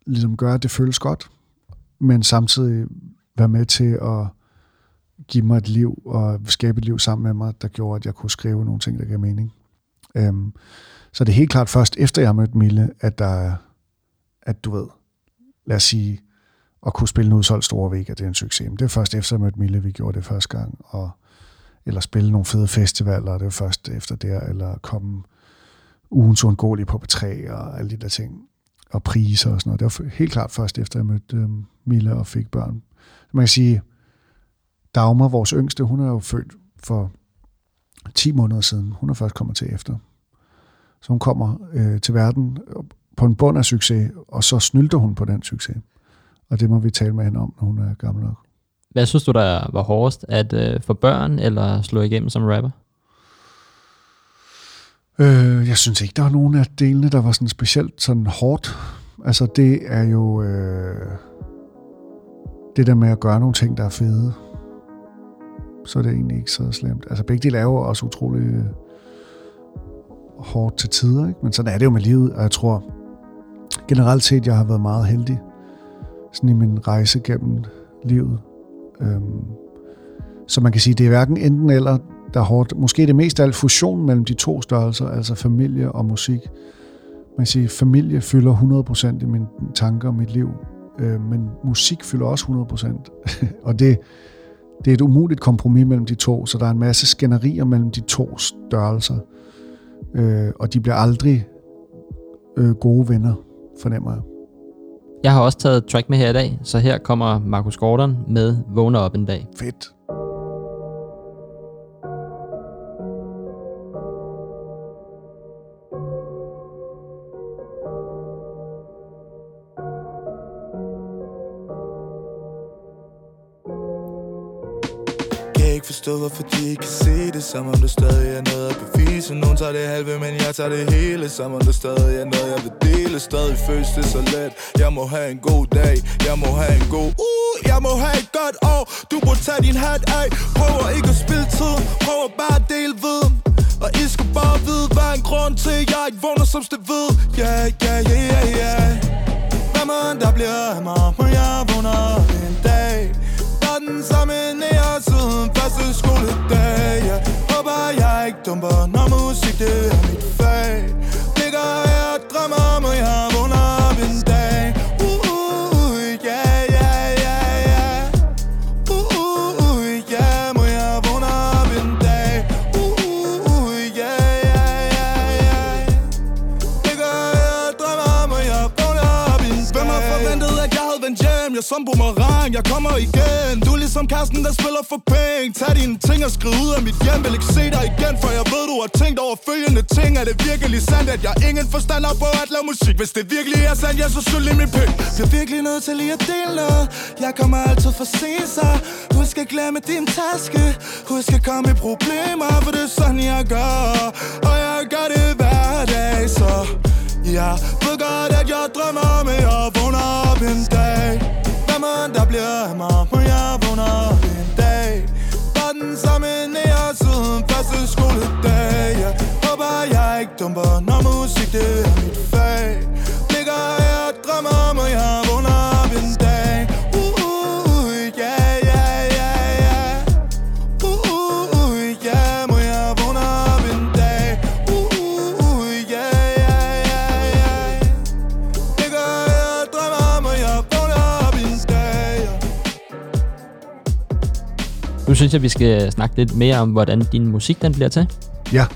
ligesom gøre, at det føles godt, men samtidig være med til at give mig et liv og skabe et liv sammen med mig, der gjorde, at jeg kunne skrive nogle ting, der gav mening. Øhm, så det er helt klart først efter jeg har mødt Mille, at der at du ved, lad os sige, at kunne spille en udsolgt store væg, at det er en succes. Men det er først efter, jeg mødte Mille, vi gjorde det første gang, og, eller spille nogle fede festivaler, det var først efter der, eller komme ugens uundgåelige på B3 og alle de der ting, og priser og sådan noget. Det var helt klart først efter, jeg mødte øh, Mille og fik børn. Man kan sige, Dagmar, vores yngste, hun er jo født for 10 måneder siden. Hun er først kommet til efter. Så hun kommer øh, til verden på en bund af succes, og så snylter hun på den succes. Og det må vi tale med hende om, når hun er gammel nok.
Hvad synes du, der var hårdest? At øh, få børn eller slå igennem som rapper?
Øh, jeg synes ikke, der var nogen af delene, der var sådan specielt sådan hårdt. Altså det er jo øh, det der med at gøre nogle ting, der er fede. Så er det egentlig ikke så slemt. Altså begge dele er jo også utrolig øh, hårdt til tider, ikke? men sådan er det jo med livet, og jeg tror generelt set, jeg har været meget heldig sådan i min rejse gennem livet. Øhm, så man kan sige, det er hverken enten eller, der er hårdt. Måske det mest af alt fusion mellem de to størrelser, altså familie og musik. Man kan sige, familie fylder 100% i mine tanker og mit liv, øh, men musik fylder også 100%. <laughs> og det, det er et umuligt kompromis mellem de to, så der er en masse skænderier mellem de to størrelser. Øh, og de bliver aldrig øh, gode venner, fornemmer jeg.
Jeg har også taget track med her i dag, så her kommer Markus Gordon med Vågner op en dag.
Fedt.
ikke forstå, hvorfor de ikke kan se det Som om der stadig er noget at bevise nogen tager det halve, men jeg tager det hele. Som om der stadig er noget, jeg vil dele. Stadig føles det så let. Jeg må have en god dag. Jeg må have en god uh, Jeg må have et godt år. Du må tage din hat af. Prøver ikke at spille tid. Prøver bare at dele viden. Og I skal bare vide, hvad er en grund til, jeg ikke vågner som det ved. Ja, ja, ja, ja, ja. Hvad man der bliver af mig, må jeg vågner en dag. Der den samme nære siden første skoledag jeg håber ikke dumper, når musik det er mit fag. Ligger her og drømmer om, at jeg som boomerang, jeg kommer igen. Du er ligesom kæresten, der spiller for penge. Tag dine ting og skriv ud af mit hjem. Vil ikke se dig igen, for jeg ved, du har tænkt over følgende ting. Er det virkelig sandt, at jeg ingen forstand har på at lave musik? Hvis det virkelig er sandt, jeg så skyld i min penge er virkelig nødt til lige at dele noget. Jeg kommer altid for sent, så Husk at glemme din taske. Husk at komme i problemer, for det er sådan, jeg gør. Og jeg gør det hver dag, så jeg ved godt, at jeg drømmer om, at jeg vågner op en dag. Dumper, når musik det er mit fag Ligger her og drømmer om, at jeg vågner op en dag uh, uh, uh, yeah, yeah, yeah, yeah. Uh, uh, uh, yeah, må jeg vågne op en dag uh, uh, uh, yeah, yeah, yeah, yeah. Ligger her og drømmer om, at jeg vågner op en dag.
Nu synes jeg, vi skal snakke lidt mere om, hvordan din musik den bliver til.
Ja.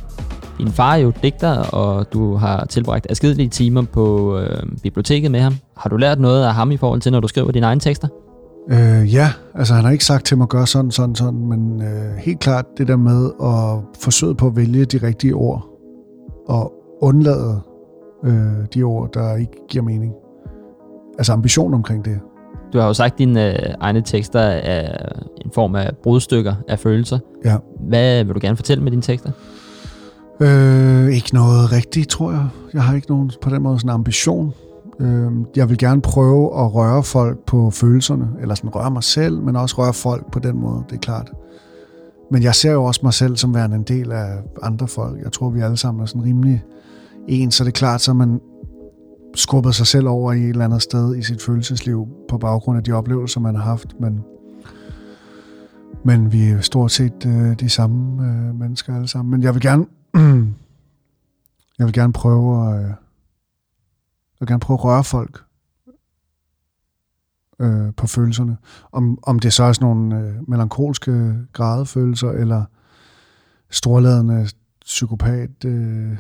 Din far er jo digter, og du har tilbragt adskillige timer på øh, biblioteket med ham. Har du lært noget af ham i forhold til, når du skriver dine egne tekster?
Øh, ja, altså han har ikke sagt til mig at gøre sådan, sådan, sådan, men øh, helt klart det der med at forsøge på at vælge de rigtige ord, og undlade øh, de ord, der ikke giver mening. Altså ambition omkring det.
Du har jo sagt, at dine øh, egne tekster er en form af brudstykker af følelser.
Ja.
Hvad vil du gerne fortælle med dine tekster?
Øh, ikke noget rigtigt, tror jeg. Jeg har ikke nogen på den måde sådan en ambition. Øh, jeg vil gerne prøve at røre folk på følelserne, eller sådan røre mig selv, men også røre folk på den måde, det er klart. Men jeg ser jo også mig selv som værende en del af andre folk. Jeg tror, vi alle sammen er sådan rimelig ens, så det er klart, så man skubbet sig selv over i et eller andet sted i sit følelsesliv på baggrund af de oplevelser, man har haft, men, men vi er stort set øh, de samme øh, mennesker alle sammen. Men jeg vil gerne, jeg vil gerne prøve at, øh, jeg vil gerne prøve at røre folk øh, på følelserne. Om, om det så er sådan nogle øh, melankolske gradefølelser, eller storladende psykopat øh,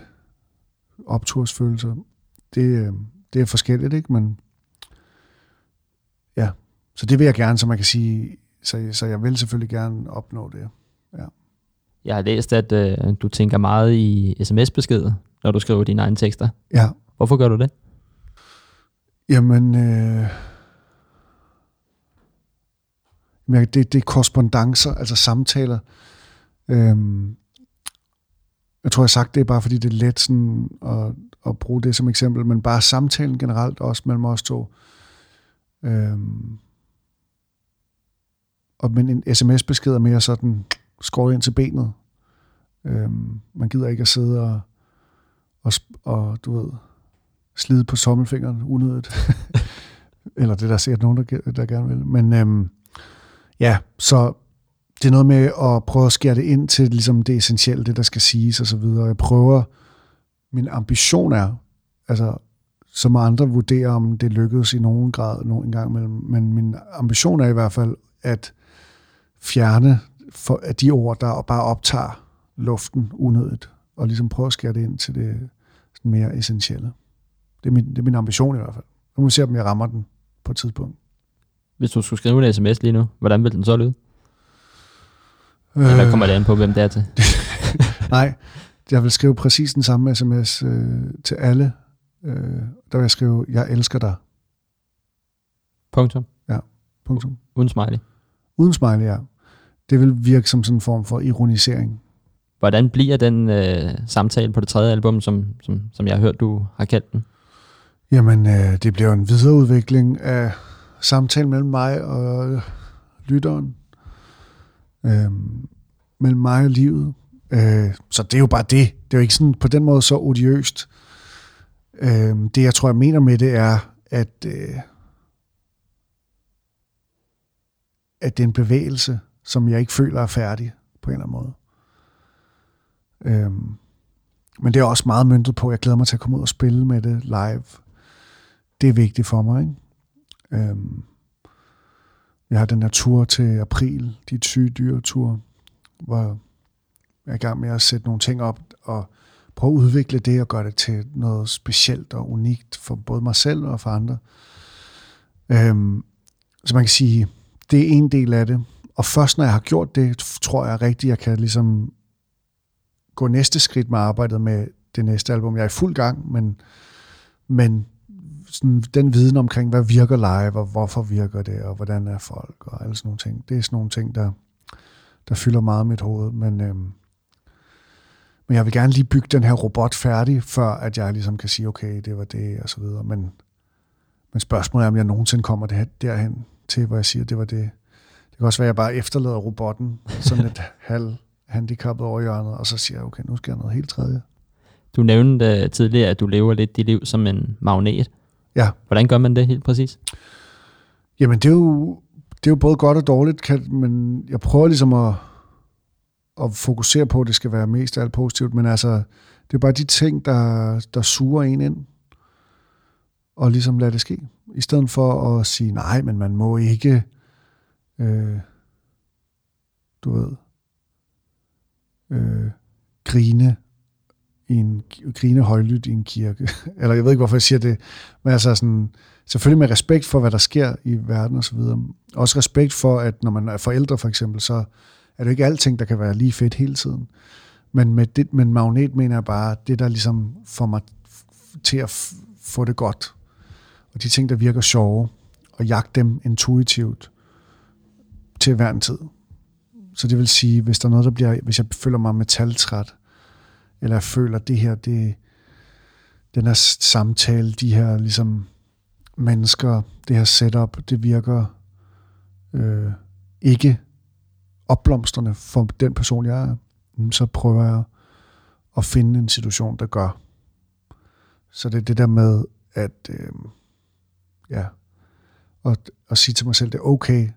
optursfølelser. Det, øh, det er forskelligt, ikke? Men ja, så det vil jeg gerne, så man kan sige, så, så jeg vil selvfølgelig gerne opnå det. Ja.
Jeg har læst, at øh, du tænker meget i sms-beskeder, når du skriver dine egne tekster.
Ja.
Hvorfor gør du det?
Jamen, øh, det, det er korrespondancer, altså samtaler. Øhm, jeg tror, jeg har sagt det bare, fordi det er let sådan at, at bruge det som eksempel, men bare samtalen generelt også mellem os to. Øhm, og men en sms-besked er mere sådan skåret ind til benet. Øhm, man gider ikke at sidde og, og, og du ved, slide på sommelfingeren unødigt. <laughs> Eller det er der sikkert nogen, der, der gerne vil. Men øhm, ja, så det er noget med at prøve at skære det ind til ligesom det essentielle, det der skal siges og så videre. Jeg prøver, min ambition er, altså, så må andre vurdere, om det lykkedes i nogen grad nogen gang imellem, men min ambition er i hvert fald at fjerne for, at de ord, der bare optager luften unødigt, og ligesom prøve at skære det ind til det sådan mere essentielle. Det er, min, det er min ambition i hvert fald. Nu må vi se, om jeg rammer den på et tidspunkt.
Hvis du skulle skrive en sms lige nu, hvordan vil den så lyde? Eller kommer det an på, hvem det er til? <laughs>
Nej, jeg vil skrive præcis den samme sms øh, til alle. Øh, der vil jeg skrive, jeg elsker dig.
Punktum.
Punktum.
Uden smiley.
Uden smiley, ja. Det vil virke som sådan en form for ironisering.
Hvordan bliver den øh, samtale på det tredje album, som, som, som jeg har hørt, du har kaldt den?
Jamen, øh, det bliver en videreudvikling af samtalen mellem mig og lytteren. Øh, mellem mig og livet. Øh, så det er jo bare det. Det er jo ikke sådan på den måde så odiøst. Øh, det, jeg tror, jeg mener med det, er, at, øh, at det er en bevægelse, som jeg ikke føler er færdig på en eller anden måde. Øhm, men det er også meget myntet på, jeg glæder mig til at komme ud og spille med det live. Det er vigtigt for mig, ikke? Øhm, jeg har den her tur til april, de syge dyre tur, hvor jeg er i gang med at sætte nogle ting op og prøve at udvikle det og gøre det til noget specielt og unikt for både mig selv og for andre. Øhm, så man kan sige, det er en del af det. Og først når jeg har gjort det, tror jeg rigtigt, jeg kan ligesom gå næste skridt med arbejdet med det næste album. Jeg er i fuld gang, men, men sådan den viden omkring, hvad virker live, og hvorfor virker det, og hvordan er folk, og alle sådan nogle ting. Det er sådan nogle ting, der, der fylder meget i mit hoved. Men, øhm, men jeg vil gerne lige bygge den her robot færdig, før at jeg ligesom kan sige, okay, det var det, og så videre. Men, men spørgsmålet er, om jeg nogensinde kommer det derhen til, hvor jeg siger, det var det. Det kan også være, at jeg bare efterlader robotten sådan et <laughs> halv handicappet over hjørnet, og så siger jeg, okay, nu skal jeg noget helt tredje.
Du nævnte uh, tidligere, at du lever lidt dit liv som en magnet.
Ja.
Hvordan gør man det helt præcis?
Jamen, det er jo, det er jo både godt og dårligt, kan, men jeg prøver ligesom at, at fokusere på, at det skal være mest alt positivt, men altså, det er bare de ting, der, der suger en ind, og ligesom lade det ske. I stedet for at sige, nej, men man må ikke, øh, du ved, øh, grine i en grine højlydt i en kirke. <laughs> Eller jeg ved ikke, hvorfor jeg siger det, men altså sådan, selvfølgelig med respekt for, hvad der sker i verden og så videre. Også respekt for, at når man er forældre for eksempel, så er det ikke alting, der kan være lige fedt hele tiden. Men med, det, men magnet mener jeg bare, det der ligesom får mig til at få det godt. Og de ting, der virker sjove, og jagte dem intuitivt til hver en tid. Så det vil sige, hvis der er noget, der bliver, hvis jeg føler mig metaltræt, eller jeg føler, at det her, det, den her samtale, de her ligesom mennesker, det her setup, det virker øh, ikke opblomstrende for den person, jeg er, mm, så prøver jeg at finde en situation, der gør. Så det er det der med, at øh, ja, og, og sige til mig selv, det er okay,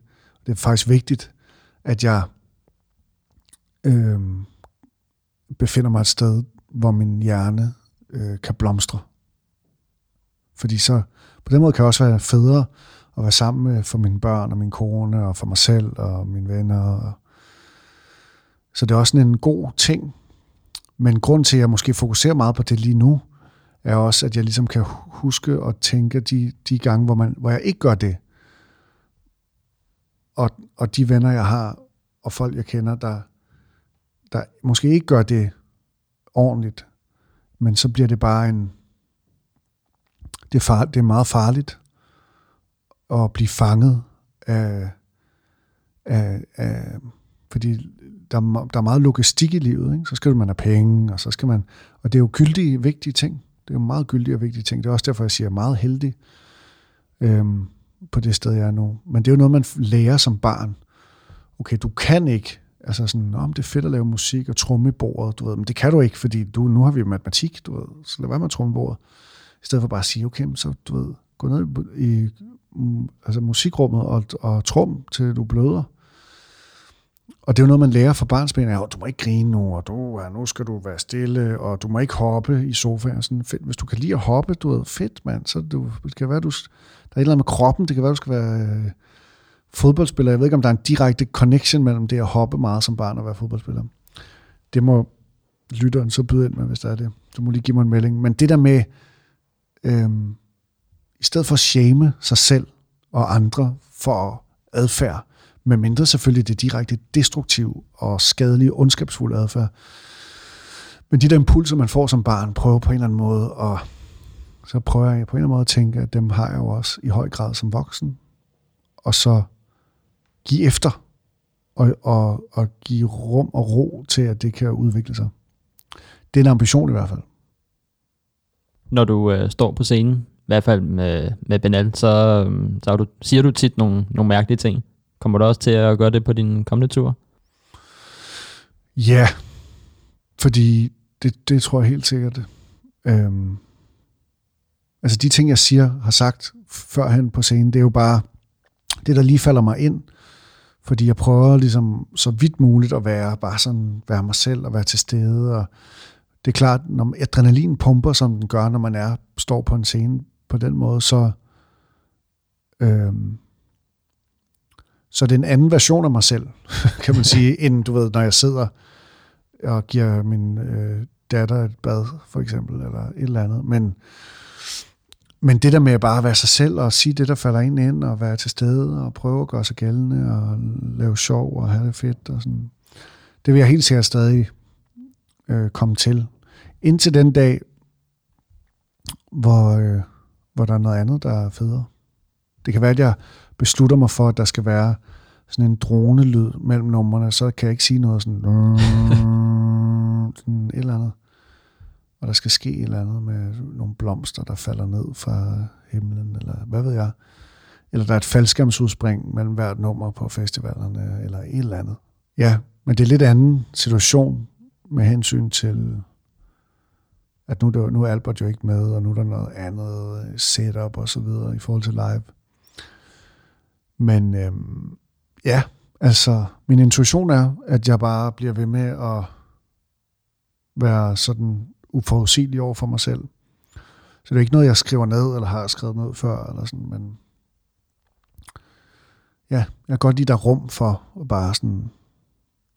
det er faktisk vigtigt, at jeg øh, befinder mig et sted, hvor min hjerne øh, kan blomstre. Fordi så, på den måde kan jeg også være federe at være sammen med for mine børn og min kone og for mig selv og mine venner. Og så det er også sådan en god ting. Men grund til, at jeg måske fokuserer meget på det lige nu, er også, at jeg ligesom kan huske og tænke de, de gange, hvor, man, hvor jeg ikke gør det. Og, og de venner, jeg har, og folk, jeg kender, der, der måske ikke gør det ordentligt, men så bliver det bare en... Det er, far, det er meget farligt at blive fanget af, af, af fordi der, der er meget logistik i livet. Ikke? Så skal man have penge, og så skal man... Og det er jo gyldige, vigtige ting. Det er jo meget gyldige og vigtige ting. Det er også derfor, jeg siger meget heldig øhm, på det sted, jeg er nu. Men det er jo noget, man lærer som barn. Okay, du kan ikke Altså sådan, om det er fedt at lave musik og tromme i bordet, du ved. Men det kan du ikke, fordi du, nu har vi matematik, du ved. Så lad være med at tromme i bordet. I stedet for bare at sige, okay, så du ved, gå ned i altså musikrummet og, og trum, til du bløder. Og det er jo noget, man lærer fra barnsben af, du må ikke grine nu, og du, ja, nu skal du være stille, og du må ikke hoppe i sofaen. Sådan, fedt. Hvis du kan lide at hoppe, du ved, fedt mand, så du, det kan være, du, der er et eller andet med kroppen, det kan være, du skal være øh, fodboldspiller. Jeg ved ikke, om der er en direkte connection mellem det at hoppe meget som barn og være fodboldspiller. Det må lytteren så byde ind med, hvis der er det. Du må lige give mig en melding. Men det der med, øh, i stedet for at shame sig selv og andre for adfærd, med mindre selvfølgelig det direkte destruktiv og skadelige, ondskabsfulde adfærd. Men de der impulser, man får som barn, prøver på en eller anden måde, og så prøver jeg på en eller anden måde at tænke, at dem har jeg jo også i høj grad som voksen. Og så give efter, og, og, og give rum og ro til, at det kan udvikle sig. Det er en ambition i hvert fald.
Når du øh, står på scenen, i hvert fald med, med Benal, så, øh, så du, siger du tit nogle, nogle mærkelige ting. Kommer du også til at gøre det på din kommende tur?
Ja, fordi det, det tror jeg helt sikkert. Øhm, altså de ting, jeg siger, har sagt førhen på scenen, det er jo bare det, der lige falder mig ind. Fordi jeg prøver ligesom så vidt muligt at være bare sådan, være mig selv og være til stede. Og det er klart, når adrenalin pumper, som den gør, når man er, står på en scene på den måde, så, øhm, så det er en anden version af mig selv, <laughs> kan man sige, end du ved, når jeg sidder og giver min øh, datter et bad, for eksempel, eller et eller andet. Men, men det der med at bare være sig selv og sige det, der falder ind ind, og være til stede og prøve at gøre sig gældende og lave sjov og have det fedt og sådan, det vil jeg helt sikkert stadig øh, komme til. Indtil den dag, hvor, øh, hvor der er noget andet, der er federe. Det kan være, at jeg beslutter mig for, at der skal være sådan en dronelyd mellem numrene, så kan jeg ikke sige noget sådan, <laughs> sådan et eller andet og der skal ske et eller andet med nogle blomster, der falder ned fra himlen, eller hvad ved jeg. Eller der er et faldskærmsudspring mellem hvert nummer på festivalerne, eller et eller andet. Ja, men det er lidt anden situation med hensyn til, at nu, der, nu er Albert jo ikke med, og nu er der noget andet setup og så videre i forhold til live. Men øhm, ja, altså min intuition er, at jeg bare bliver ved med at være sådan uforudsigelig over for mig selv. Så det er ikke noget, jeg skriver ned, eller har skrevet ned før, eller sådan, men ja, jeg kan godt lide, der rum for at bare sådan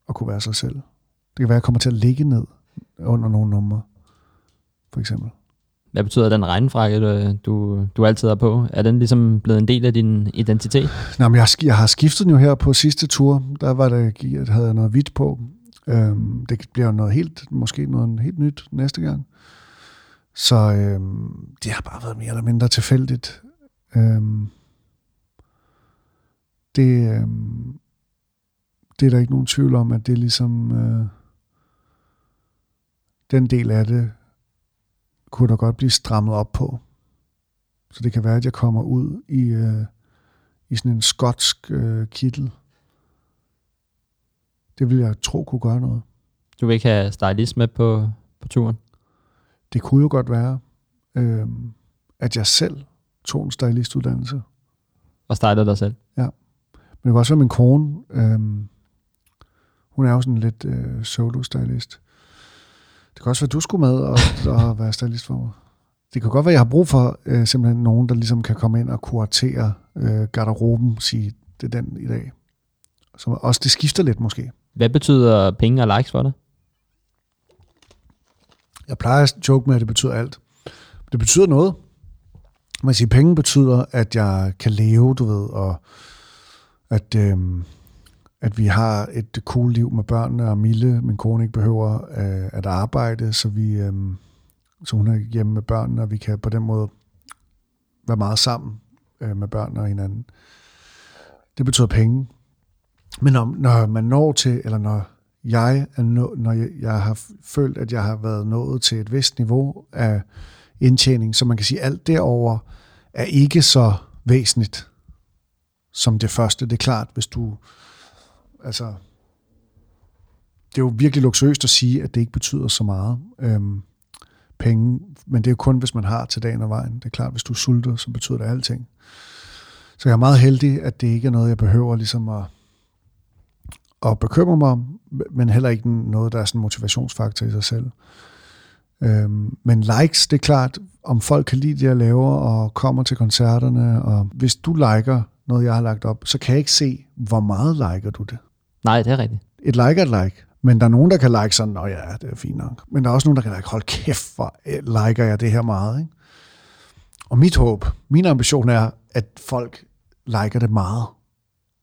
at kunne være sig selv. Det kan være, at jeg kommer til at ligge ned under nogle numre, for eksempel.
Hvad betyder den regnfrakke, du, du, altid har på? Er den ligesom blevet en del af din identitet?
Nå, men jeg, har jeg har skiftet den jo her på sidste tur. Der var det, jeg havde jeg noget hvidt på. Øhm, det bliver noget helt, måske noget helt nyt næste gang. Så øhm, det har bare været mere eller mindre tilfældigt. Øhm, det, øhm, det er der ikke nogen tvivl om, at det er ligesom øh, den del af det, kunne der godt blive strammet op på. Så det kan være, at jeg kommer ud i, øh, i sådan en skotsk øh, kittel. Det vil jeg tro kunne gøre noget.
Du vil ikke have stylist med på, på turen?
Det kunne jo godt være, øh, at jeg selv tog en stylistuddannelse.
Og stylede dig selv?
Men det kan også min kone. Øh, hun er jo sådan lidt øh, solo-stylist. Det kan også være, du skulle med og, og være stylist for mig. Det kan godt være, jeg har brug for øh, simpelthen nogen, der ligesom kan komme ind og kuratere øh, garderoben, sige, det er den i dag. Så også det skifter lidt måske.
Hvad betyder penge og likes for dig?
Jeg plejer at joke med, at det betyder alt. Det betyder noget. Man siger, penge betyder, at jeg kan leve, du ved, og at, øhm, at vi har et cool liv med børnene, og Mille, min kone, ikke behøver øh, at arbejde, så, vi, øh, så hun er hjemme med børnene, og vi kan på den måde være meget sammen øh, med børnene og hinanden. Det betyder penge. Men når, når man når til, eller når jeg, er nå, når jeg, jeg har følt, at jeg har været nået til et vist niveau af indtjening, så man kan sige, at alt derover er ikke så væsentligt som det første. Det er klart, hvis du... Altså, det er jo virkelig luksuriøst at sige, at det ikke betyder så meget øhm, penge, men det er jo kun, hvis man har til dagen og vejen. Det er klart, hvis du sulter, så betyder det alting. Så jeg er meget heldig, at det ikke er noget, jeg behøver ligesom at, at bekymre mig om, men heller ikke noget, der er sådan en motivationsfaktor i sig selv. Øhm, men likes, det er klart, om folk kan lide det, jeg laver, og kommer til koncerterne, og hvis du liker noget, jeg har lagt op, så kan jeg ikke se, hvor meget liker du det.
Nej, det er rigtigt.
Et like er et like. Men der er nogen, der kan like sådan, nå ja, det er fint nok. Men der er også nogen, der kan like, hold kæft, hvor liker jeg det her meget. Ikke? Og mit håb, min ambition er, at folk liker det meget.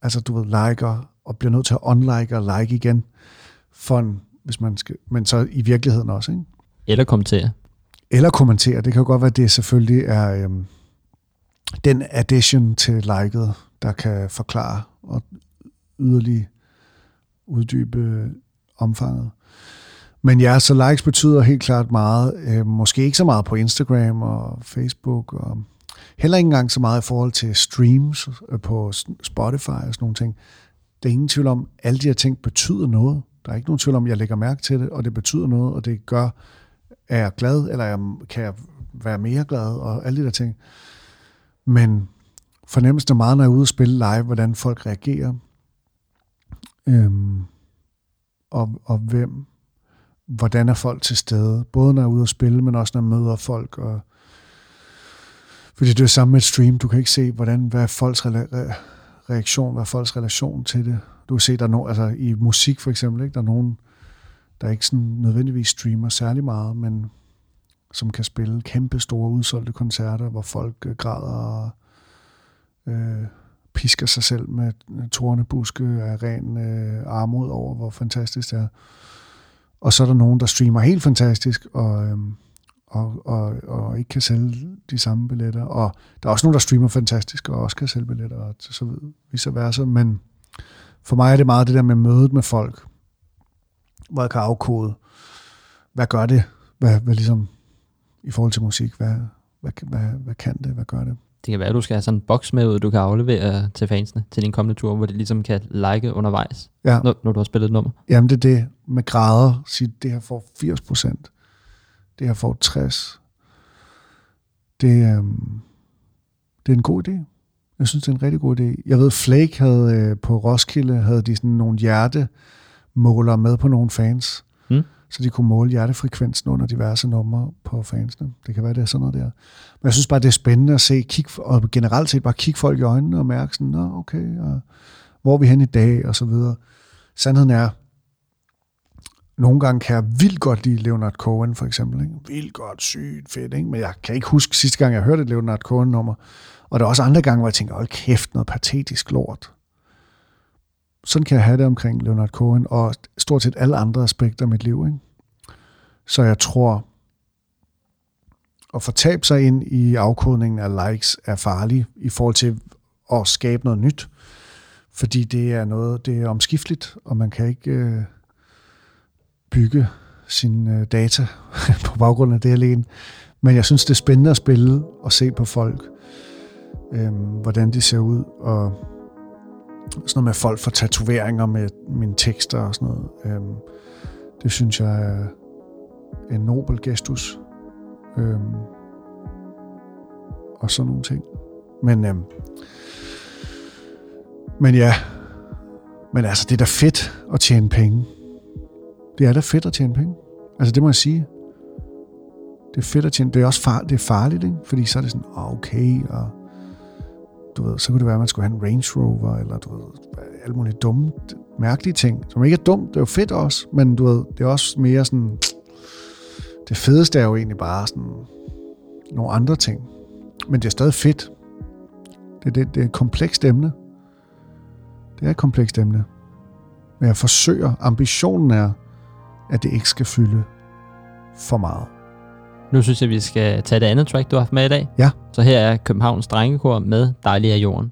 Altså, du ved, liker og bliver nødt til at unlike og like igen, for en, hvis man skal, men så i virkeligheden også. Ikke?
Eller kommentere.
Eller kommentere. Det kan jo godt være, at det selvfølgelig er øhm, den addition til liket, der kan forklare og yderligere uddybe øh, omfanget. Men ja, så likes betyder helt klart meget. Øh, måske ikke så meget på Instagram og Facebook, og heller ikke engang så meget i forhold til streams øh, på Spotify og sådan nogle ting. Det er ingen tvivl om, at alle de her ting betyder noget. Der er ikke nogen tvivl om, at jeg lægger mærke til det, og det betyder noget, og det gør, er jeg glad, eller jeg, kan jeg være mere glad, og alle de der ting. Men fornemmelsen er meget, når jeg er ude og spille live, hvordan folk reagerer, øhm, og, og hvem, hvordan er folk til stede, både når jeg er ude og spille, men også når jeg møder folk, og fordi det er samme med et stream, du kan ikke se, hvordan, hvad er folks re- reaktion, hvad er folks relation til det. Du kan se, der er no, altså i musik for eksempel, ikke? der er nogen, der ikke sådan nødvendigvis streamer særlig meget, men som kan spille kæmpe store udsolgte koncerter, hvor folk øh, græder og øh, pisker sig selv med tornebuske af ren øh, armod over, hvor fantastisk det er. Og så er der nogen, der streamer helt fantastisk, og, øh, og, og, og ikke kan sælge de samme billetter. Og der er også nogen, der streamer fantastisk, og også kan sælge billetter, og så vice versa. Men for mig er det meget det der med mødet med folk, hvor jeg kan afkode, hvad gør det? Hvad, hvad ligesom, i forhold til musik, hvad, hvad, hvad, hvad kan det? Hvad gør det?
Det kan være, at du skal have sådan en boks med ud, du kan aflevere til fansene til din kommende tur, hvor de ligesom kan like undervejs,
Ja.
når, når du har spillet et nummer.
Jamen det er det med grader. Sige, det her får 80 procent. Det her får 60. Det, øhm, det er en god idé. Jeg synes, det er en rigtig god idé. Jeg ved, Flake havde øh, på Roskilde, havde de sådan nogle hjertemålere med på nogle fans.
Mm.
Så de kunne måle hjertefrekvensen under diverse numre på fansene. Det kan være, det er sådan noget der. Men jeg synes bare, det er spændende at se, kig, og generelt set bare kigge folk i øjnene og mærke sådan, Nå, okay, og hvor er vi hen i dag, og så videre. Sandheden er, nogle gange kan jeg vildt godt lide Leonard Cohen, for eksempel. Ikke? Vildt godt, sygt, fedt. Ikke? Men jeg kan ikke huske sidste gang, jeg hørte et Leonard Cohen-nummer. Og der er også andre gange, hvor jeg tænker, hold kæft, noget patetisk lort. Sådan kan jeg have det omkring Leonard Cohen, og stort set alle andre aspekter af mit liv. Ikke? Så jeg tror, at fortabe sig ind i afkodningen af likes er farligt i forhold til at skabe noget nyt. Fordi det er noget, det er omskifteligt, og man kan ikke øh, bygge sine øh, data <laughs> på baggrund af det alene. Men jeg synes, det er spændende at spille og se på folk, øh, hvordan de ser ud, og sådan noget med folk for tatoveringer med mine tekster og sådan noget. Øhm, det synes jeg er en nobel gestus. Øhm, og sådan nogle ting. Men, øhm, men ja, men altså, det er da fedt at tjene penge. Det er da fedt at tjene penge. Altså, det må jeg sige. Det er fedt at tjene. Det er også far, det er farligt, ikke? Fordi så er det sådan, oh, okay, og du ved, så kunne det være, at man skulle have en Range Rover, eller du ved, alle mulige dumme, mærkelige ting, som ikke er dumt. Det er jo fedt også, men du ved, det er også mere sådan, det fedeste er jo egentlig bare sådan nogle andre ting. Men det er stadig fedt. Det, det, det er et komplekst emne. Det er et komplekst emne. Men jeg forsøger, ambitionen er, at det ikke skal fylde for meget.
Nu synes jeg, vi skal tage det andet track, du har haft med i dag.
Ja.
Så her er Københavns Drengekor med Dejlig af jorden.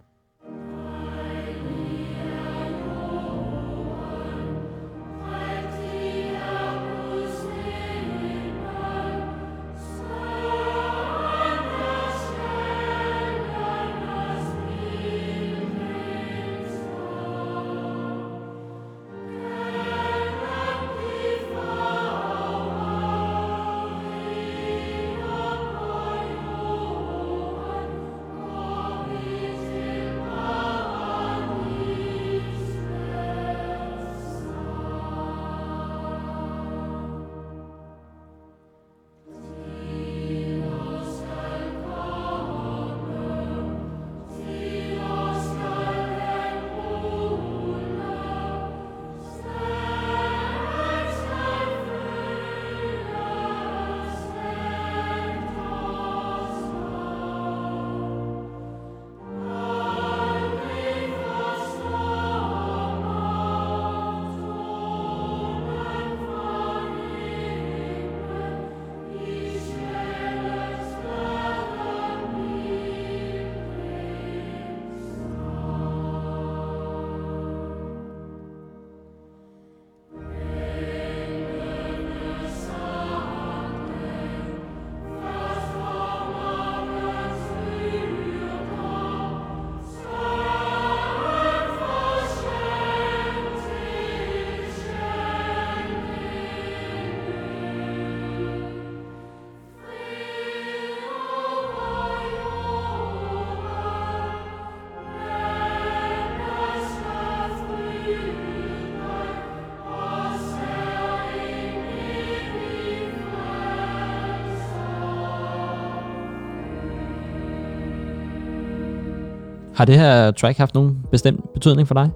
Har det her track haft nogen bestemt betydning for dig?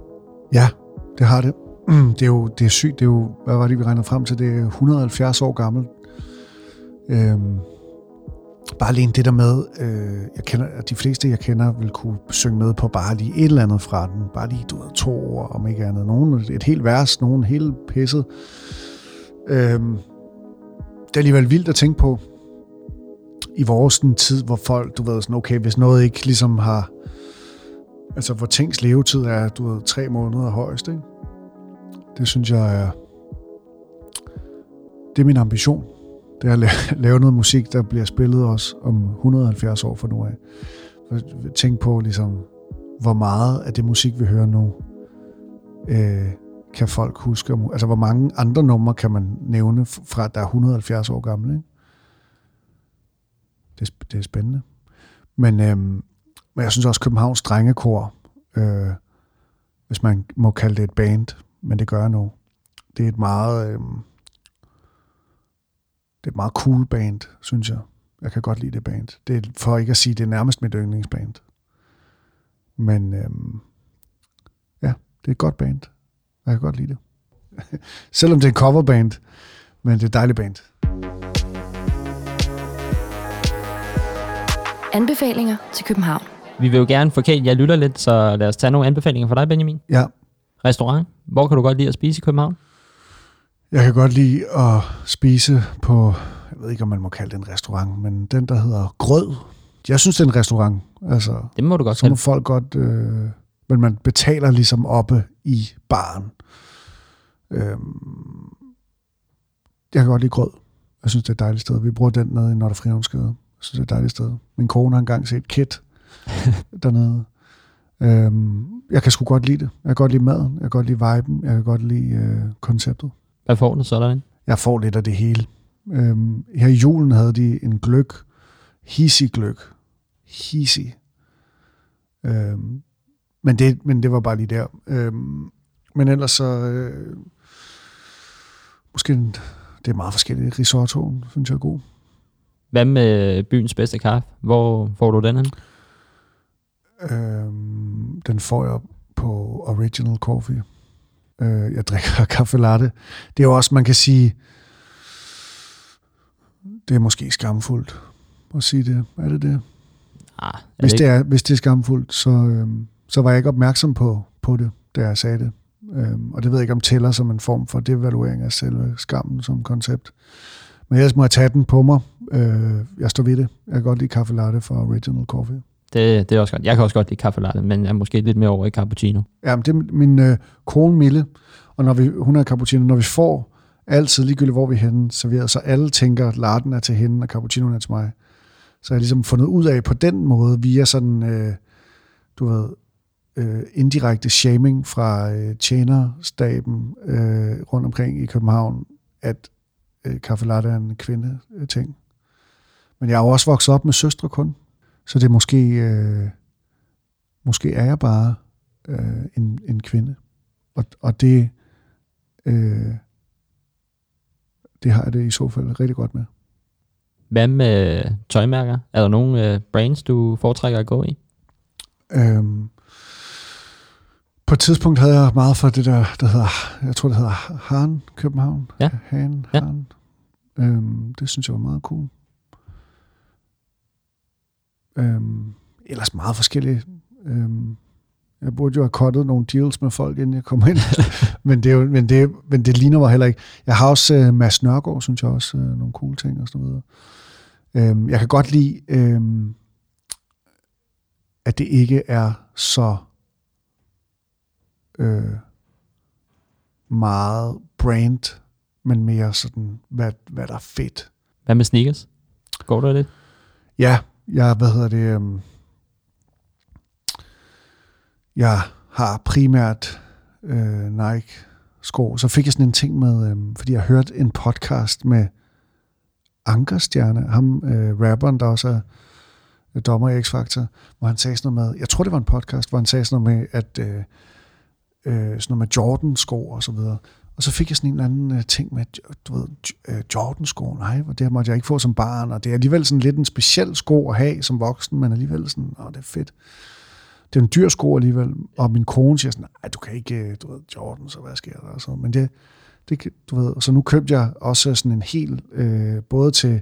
Ja, det har det. Mm, det er jo det er sygt. Det er jo, hvad var det, vi regnede frem til? Det er 170 år gammelt. Øhm, bare lige det der med, øh, jeg kender, at de fleste, jeg kender, vil kunne synge med på bare lige et eller andet fra den. Bare lige, du ved, to ord, om ikke andet. Nogen, et helt vers, nogen helt pisset. Øhm, det er alligevel vildt at tænke på, i vores den tid, hvor folk, du ved, sådan, okay, hvis noget ikke ligesom har Altså, hvor tings levetid er, du ved, tre måneder højst, ikke? Det synes jeg er... Det er min ambition. Det er at <laughs> lave noget musik, der bliver spillet også om 170 år fra nu af. Tænk på, ligesom, hvor meget af det musik, vi hører nu, øh, kan folk huske. Altså, hvor mange andre numre kan man nævne fra, der er 170 år gamle, ikke? Det, det er spændende. Men øhm, men jeg synes også, Københavns Drengekor, øh, hvis man må kalde det et band, men det gør jeg nu, det er et meget, øh, det er et meget cool band, synes jeg. Jeg kan godt lide det band. Det er, for ikke at sige, det er nærmest mit yndlingsband. Men øh, ja, det er et godt band. Jeg kan godt lide det. <laughs> Selvom det er en coverband, men det er et dejligt band.
Anbefalinger til København.
Vi vil jo gerne forkæle, jeg lytter lidt, så lad os tage nogle anbefalinger for dig, Benjamin.
Ja,
Restaurant. Hvor kan du godt lide at spise i København?
jeg kan godt lide at spise på, jeg ved ikke, om man må kalde det en restaurant, men den, der hedder Grød. Jeg synes, det er en restaurant. Altså,
Det må du godt
så må folk godt... Øh, men man betaler ligesom oppe i baren. Øhm, jeg kan godt lide Grød. Jeg synes, det er et dejligt sted. Vi bruger den nede i Nordre Frihavnsgade. Jeg synes, det er et dejligt sted. Min kone har engang set Kit <laughs> dernede. Øhm, jeg kan sgu godt lide det. Jeg kan godt lide maden. Jeg kan godt lide viben. Jeg kan godt lide øh, konceptet.
Hvad får du så derinde?
Jeg får lidt af det hele. Øhm, her i julen havde de en gløk. Hisi gløk. Hisi. Øhm, men, det, men det var bare lige der. Øhm, men ellers så... Øh, måske en, det er meget forskelligt. Risottoen, synes jeg er god.
Hvad med byens bedste kaffe? Hvor får du den hen?
Øhm, den får jeg på Original Coffee. Øh, jeg drikker <laughs> kaffe latte. Det er jo også, man kan sige, det er måske skamfuldt at sige det. Er det det?
Ah,
Hvis
det
er, hvis det er skamfuldt, så, øhm, så var jeg ikke opmærksom på, på det, da jeg sagde det. Øhm, og det ved jeg ikke, om tæller som en form for devaluering af selve skammen som koncept. Men ellers må jeg tage den på mig. Øh, jeg står ved det. Jeg kan godt lide kaffe latte fra Original Coffee.
Det, det er også godt. Jeg kan også godt lide kaffe latte, men jeg er måske lidt mere over i cappuccino.
Ja, men det er min øh, kone Mille, og når vi, hun er cappuccino, når vi får altid, ligegyldigt hvor vi er henne, serveret, så alle tænker, at latten er til hende, og cappuccinoen er til mig. Så jeg har ligesom fundet ud af på den måde, via sådan, øh, du ved, øh, indirekte shaming fra øh, tjenerstaben øh, rundt omkring i København, at øh, kaffe latte er en kvinde-ting. Men jeg er jo også vokset op med søstre kun, så det er måske, øh, måske er jeg bare øh, en, en kvinde. Og, og det, øh, det har jeg det i så fald rigtig godt med.
Hvad med tøjmærker? Er der nogle øh, brands, du foretrækker at gå i?
Øhm, på et tidspunkt havde jeg meget for det der, der hedder, jeg tror det hedder Han København.
Ja.
Han,
Ja.
Øhm, det synes jeg var meget cool. Øhm, ellers meget forskellige. Øhm, jeg burde jo have cuttet nogle deals med folk, inden jeg kom ind. <laughs> men, det er jo, men, det, men det ligner mig heller ikke. Jeg har også uh, Mads Nørgaard, synes jeg også, uh, nogle cool ting og sådan noget. Øhm, jeg kan godt lide, øhm, at det ikke er så øh, meget brand, men mere sådan, hvad, hvad der er fedt.
Hvad med sneakers? Går der lidt?
Ja, jeg, hvad hedder det, øh, jeg har primært øh, Nike sko. Så fik jeg sådan en ting med, øh, fordi jeg hørte en podcast med Ankerstjerne, ham øh, rapperen, der også er øh, dommer i X-Factor, hvor han sagde sådan noget med, jeg tror det var en podcast, hvor han sagde sådan noget med, at øh, øh, sådan noget med Jordan-sko og så videre. Og så fik jeg sådan en eller anden øh, ting med, du ved, øh, Jordan-sko, nej, hvor det måtte jeg ikke få som barn, og det er alligevel sådan lidt en speciel sko at have som voksen, men alligevel sådan, åh, det er fedt. Det er en dyr sko alligevel, og min kone siger sådan, nej, du kan ikke, øh, du ved, Jordan, så hvad sker der? Og så, men det, det, du ved, så nu købte jeg også sådan en hel, øh, både til,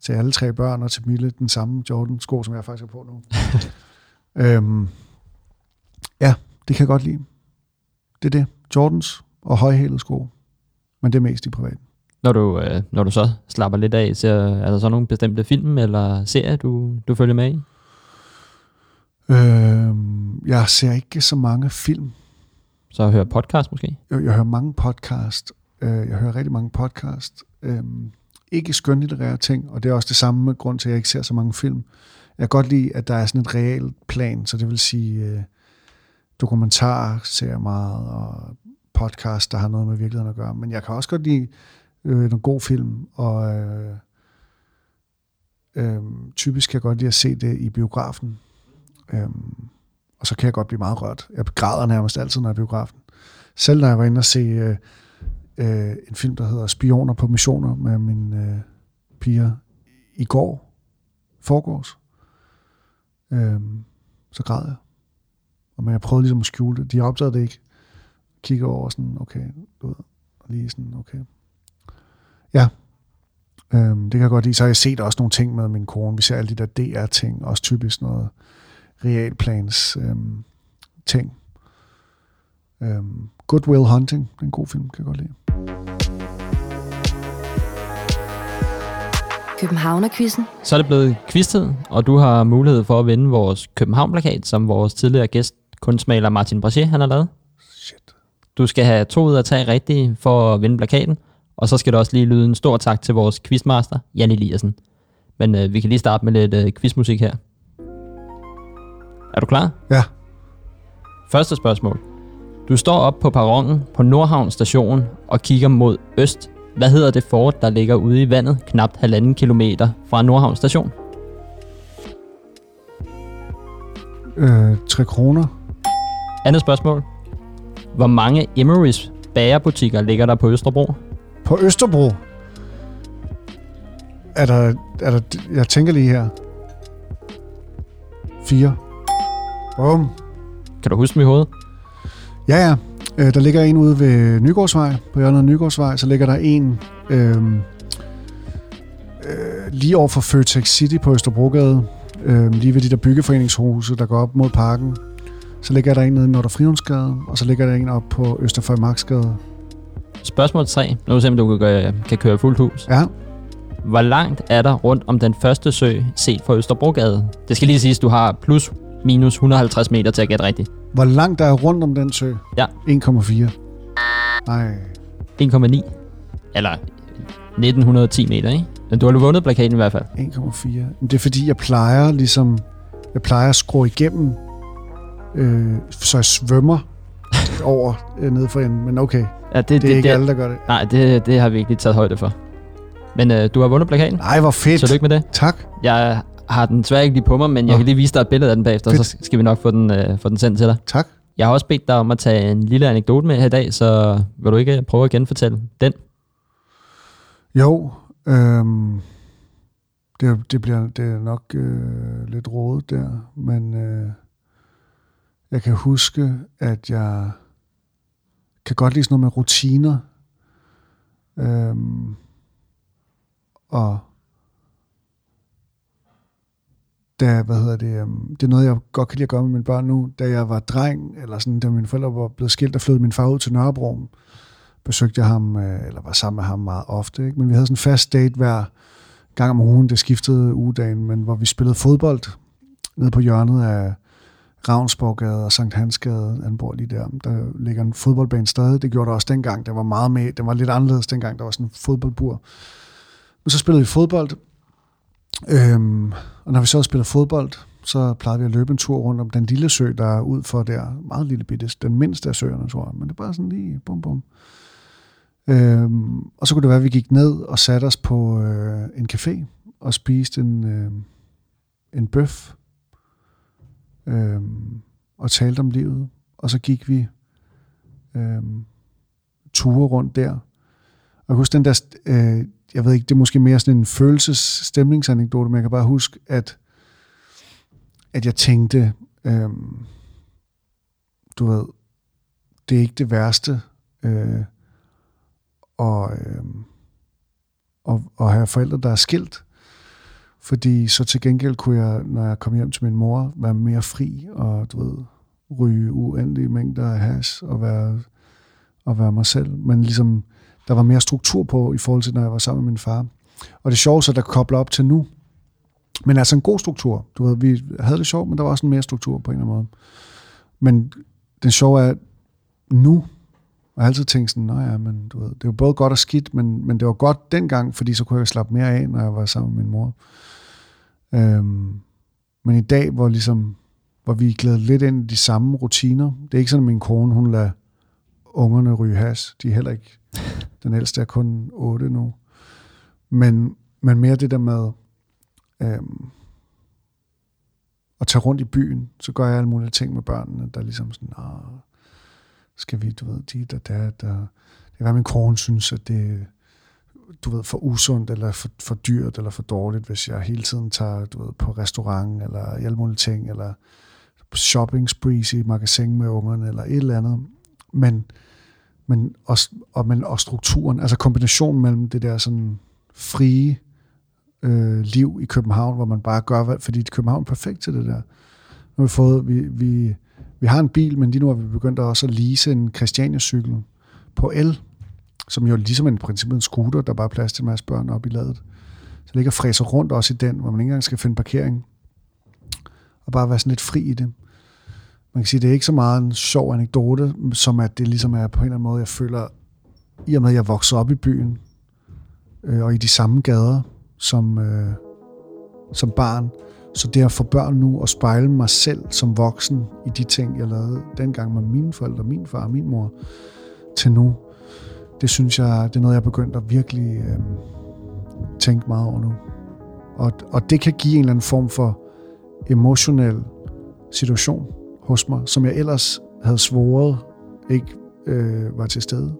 til alle tre børn og til Mille, den samme Jordan-sko, som jeg faktisk har på nu. <laughs> øhm, ja, det kan jeg godt lide. Det er det. Jordans og højhælede sko. Men det er mest i privat.
Når du, øh, når du så slapper lidt af, så er der så nogle bestemte film eller serier, du, du følger med i?
Øhm, jeg ser ikke så mange film.
Så hører podcast måske?
Jeg, jeg hører mange podcast. Øh, jeg hører rigtig mange podcast. Øhm, ikke skønlitterære ting, og det er også det samme grund til, at jeg ikke ser så mange film. Jeg kan godt lide, at der er sådan et realt plan, så det vil sige øh, dokumentarer ser jeg meget, og podcast, der har noget med virkeligheden at gøre. Men jeg kan også godt lide øh, nogle gode film, og øh, øh, typisk kan jeg godt lide at se det i biografen. Øh, og så kan jeg godt blive meget rørt. Jeg græder nærmest altid, når jeg er i biografen. Selv når jeg var inde og se øh, øh, en film, der hedder Spioner på missioner med mine øh, piger i går, forgårs, øh, så græd jeg. Og men jeg prøvede ligesom at skjule det. De opdagede det ikke. Kigger over sådan, okay, du ved, Og lige sådan, okay. Ja, øhm, det kan jeg godt lide. Så har jeg set også nogle ting med min kone. Vi ser alle de der DR-ting, også typisk noget realplans øhm, ting. Øhm, Good Will Hunting, det er en god film, kan jeg godt lide.
Københavner-quizzen.
Så er det blevet quiztid, og du har mulighed for at vinde vores København-plakat, som vores tidligere gæst, kunstmaler Martin Brachet, han har lavet.
Shit.
Du skal have to ud af tre rigtige for at vinde plakaten, og så skal der også lige lyde en stor tak til vores quizmaster, Jan Eliassen. Men øh, vi kan lige starte med lidt øh, quizmusik her. Er du klar?
Ja.
Første spørgsmål. Du står op på perronen på Nordhavn station og kigger mod øst. Hvad hedder det fort, der ligger ude i vandet, knap halvanden kilometer fra Nordhavn station?
Øh, 3 kroner.
Andet spørgsmål. Hvor mange Emery's bagerbutikker ligger der på Østerbro?
På Østerbro. Er der, er der, jeg tænker lige her. 4. Bum.
Kan du huske dem i hovedet?
Ja, ja. Øh, der ligger en ude ved Nygårdsvej, på hjørnet af Nygårdsvej. Så ligger der en øh, øh, lige over for Føtex City på Østerbrogade. Øh, lige ved de der byggeforeningshuse, der går op mod parken. Så ligger der en nede i Nordre Frihundsgade, og så ligger der en op på Østerføj
Spørgsmål 3. Nu se, om du kan, kan køre fuldt hus.
Ja,
Hvor langt er der rundt om den første sø set fra Østerbrogade? Det skal lige siges, du har plus minus 150 meter til at gætte rigtigt.
hvor langt der er rundt om den sø?
Ja.
1,4. Nej,
1,9. Eller 1910 meter, ikke? Men du har jo vundet plakaten i hvert fald.
1,4. Men det er fordi, jeg plejer ligesom... Jeg plejer at skrue igennem, øh, så jeg svømmer <laughs> over øh, nede for enden. Men okay,
Ja, det,
det er ikke alle, der gør det.
Nej, det, det har vi ikke lige taget højde for. Men øh, du har vundet plakaten.
Nej, hvor fedt.
Tillykke med det.
Tak.
Jeg har den desværre ikke lige på mig, men jeg
Nå.
kan lige vise dig et billede af den bagefter,
Fedt.
så skal vi nok få den, øh, få den sendt til dig.
Tak.
Jeg har også bedt dig om at tage en lille anekdote med her i dag, så vil du ikke prøve at genfortælle den?
Jo, øhm, det, det bliver det er nok øh, lidt rodet der, men øh, jeg kan huske, at jeg kan godt lide sådan noget med rutiner. Øhm, og da, hvad hedder det, øhm, det er noget, jeg godt kan lide at gøre med mine børn nu. Da jeg var dreng, eller sådan, da mine forældre var blevet skilt, der flyttede min far ud til Nørrebro. Besøgte jeg ham, øh, eller var sammen med ham meget ofte. Ikke? Men vi havde sådan en fast date hver gang om ugen. Det skiftede ugedagen, men hvor vi spillede fodbold nede på hjørnet af Ravnsborggade og Sankt Hansgade. Han bor lige der. Der ligger en fodboldbane stadig. Det gjorde der også dengang. Det var meget med. Det var lidt anderledes dengang. Der var sådan en fodboldbur. Men så spillede vi fodbold. Øhm, og når vi så spillede fodbold, så plejede vi at løbe en tur rundt om den lille sø, der er ud for der. Meget lille bitte. Den mindste af søerne, tror jeg. Men det er bare sådan lige bum bum. Øhm, og så kunne det være, at vi gik ned og satte os på øh, en café og spiste en, øh, en bøf øhm, og talte om livet. Og så gik vi øhm, ture rundt der. Og jeg kan huske den der, øh, jeg ved ikke, det er måske mere sådan en følelsesstemningsanekdote, men jeg kan bare huske, at, at jeg tænkte, øhm, du ved, det er ikke det værste, øh, og, øh, og, og have forældre, der er skilt. Fordi så til gengæld kunne jeg, når jeg kom hjem til min mor, være mere fri og du ved, ryge uendelige mængder af hash og være, og være mig selv. Men ligesom, der var mere struktur på i forhold til, når jeg var sammen med min far. Og det sjove så, der kobler op til nu. Men altså en god struktur. Du ved, vi havde det sjovt, men der var også en mere struktur på en eller anden måde. Men den sjove er, at nu og jeg har altid tænkt sådan, nej ja, men du ved, det var både godt og skidt, men, men det var godt dengang, fordi så kunne jeg slappe mere af, når jeg var sammen med min mor. Øhm, men i dag, hvor, ligesom, hvor vi glæder lidt ind i de samme rutiner, det er ikke sådan, at min kone, hun lader ungerne ryge has. De er heller ikke, den ældste er kun 8 nu. Men, men mere det der med øhm, at tage rundt i byen, så gør jeg alle mulige ting med børnene, der ligesom sådan, ah, skal vi, du ved, dit og dat, og det kan være, min kone synes, at det du ved, for usundt, eller for, for dyrt, eller for dårligt, hvis jeg hele tiden tager, du ved, på restaurant, eller alle mulige ting, eller shopping sprees i magasin med ungerne, eller et eller andet. Men, men også, og, men, og strukturen, altså kombinationen mellem det der sådan frie øh, liv i København, hvor man bare gør, fordi København er perfekt til det der. Nu har vi fået, vi, vi, vi har en bil, men lige nu har vi begyndt også at lease en Christiania-cykel på el, som jo ligesom en princippet en scooter, der bare er plads til en masse børn op i ladet. Så ligger fræser rundt også i den, hvor man ikke engang skal finde parkering. Og bare være sådan lidt fri i det. Man kan sige, det er ikke så meget en sjov anekdote, som at det ligesom er på en eller anden måde, jeg føler, i og med at jeg voksede op i byen, øh, og i de samme gader som, øh, som barn, så det at få børn nu og spejle mig selv som voksen i de ting, jeg lavede dengang med mine forældre, min far og min mor, til nu, det synes jeg, det er noget, jeg er begyndt at virkelig øh, tænke meget over nu. Og, og det kan give en eller anden form for emotionel situation hos mig, som jeg ellers havde svoret ikke øh, var til stede.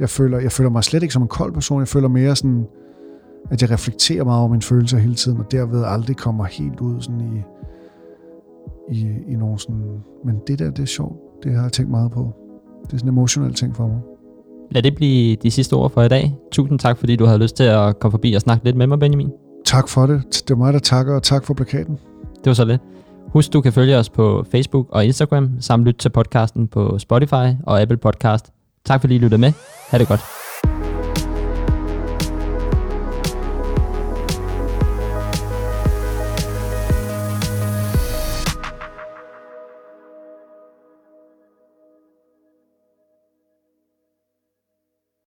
Jeg føler, jeg føler mig slet ikke som en kold person. Jeg føler mere sådan, at jeg reflekterer meget over mine følelser hele tiden, og derved aldrig kommer helt ud sådan i, i, i nogle sådan... Men det der, det er sjovt. Det har jeg tænkt meget på. Det er sådan en emotionel ting for mig.
Lad det blive de sidste ord for i dag. Tusind tak, fordi du havde lyst til at komme forbi og snakke lidt med mig, Benjamin.
Tak for det. Det er mig, der takker, og tak for plakaten.
Det var så lidt. Husk, du kan følge os på Facebook og Instagram, samt lytte til podcasten på Spotify og Apple Podcast. Tak fordi I lyttede med. Ha' det godt.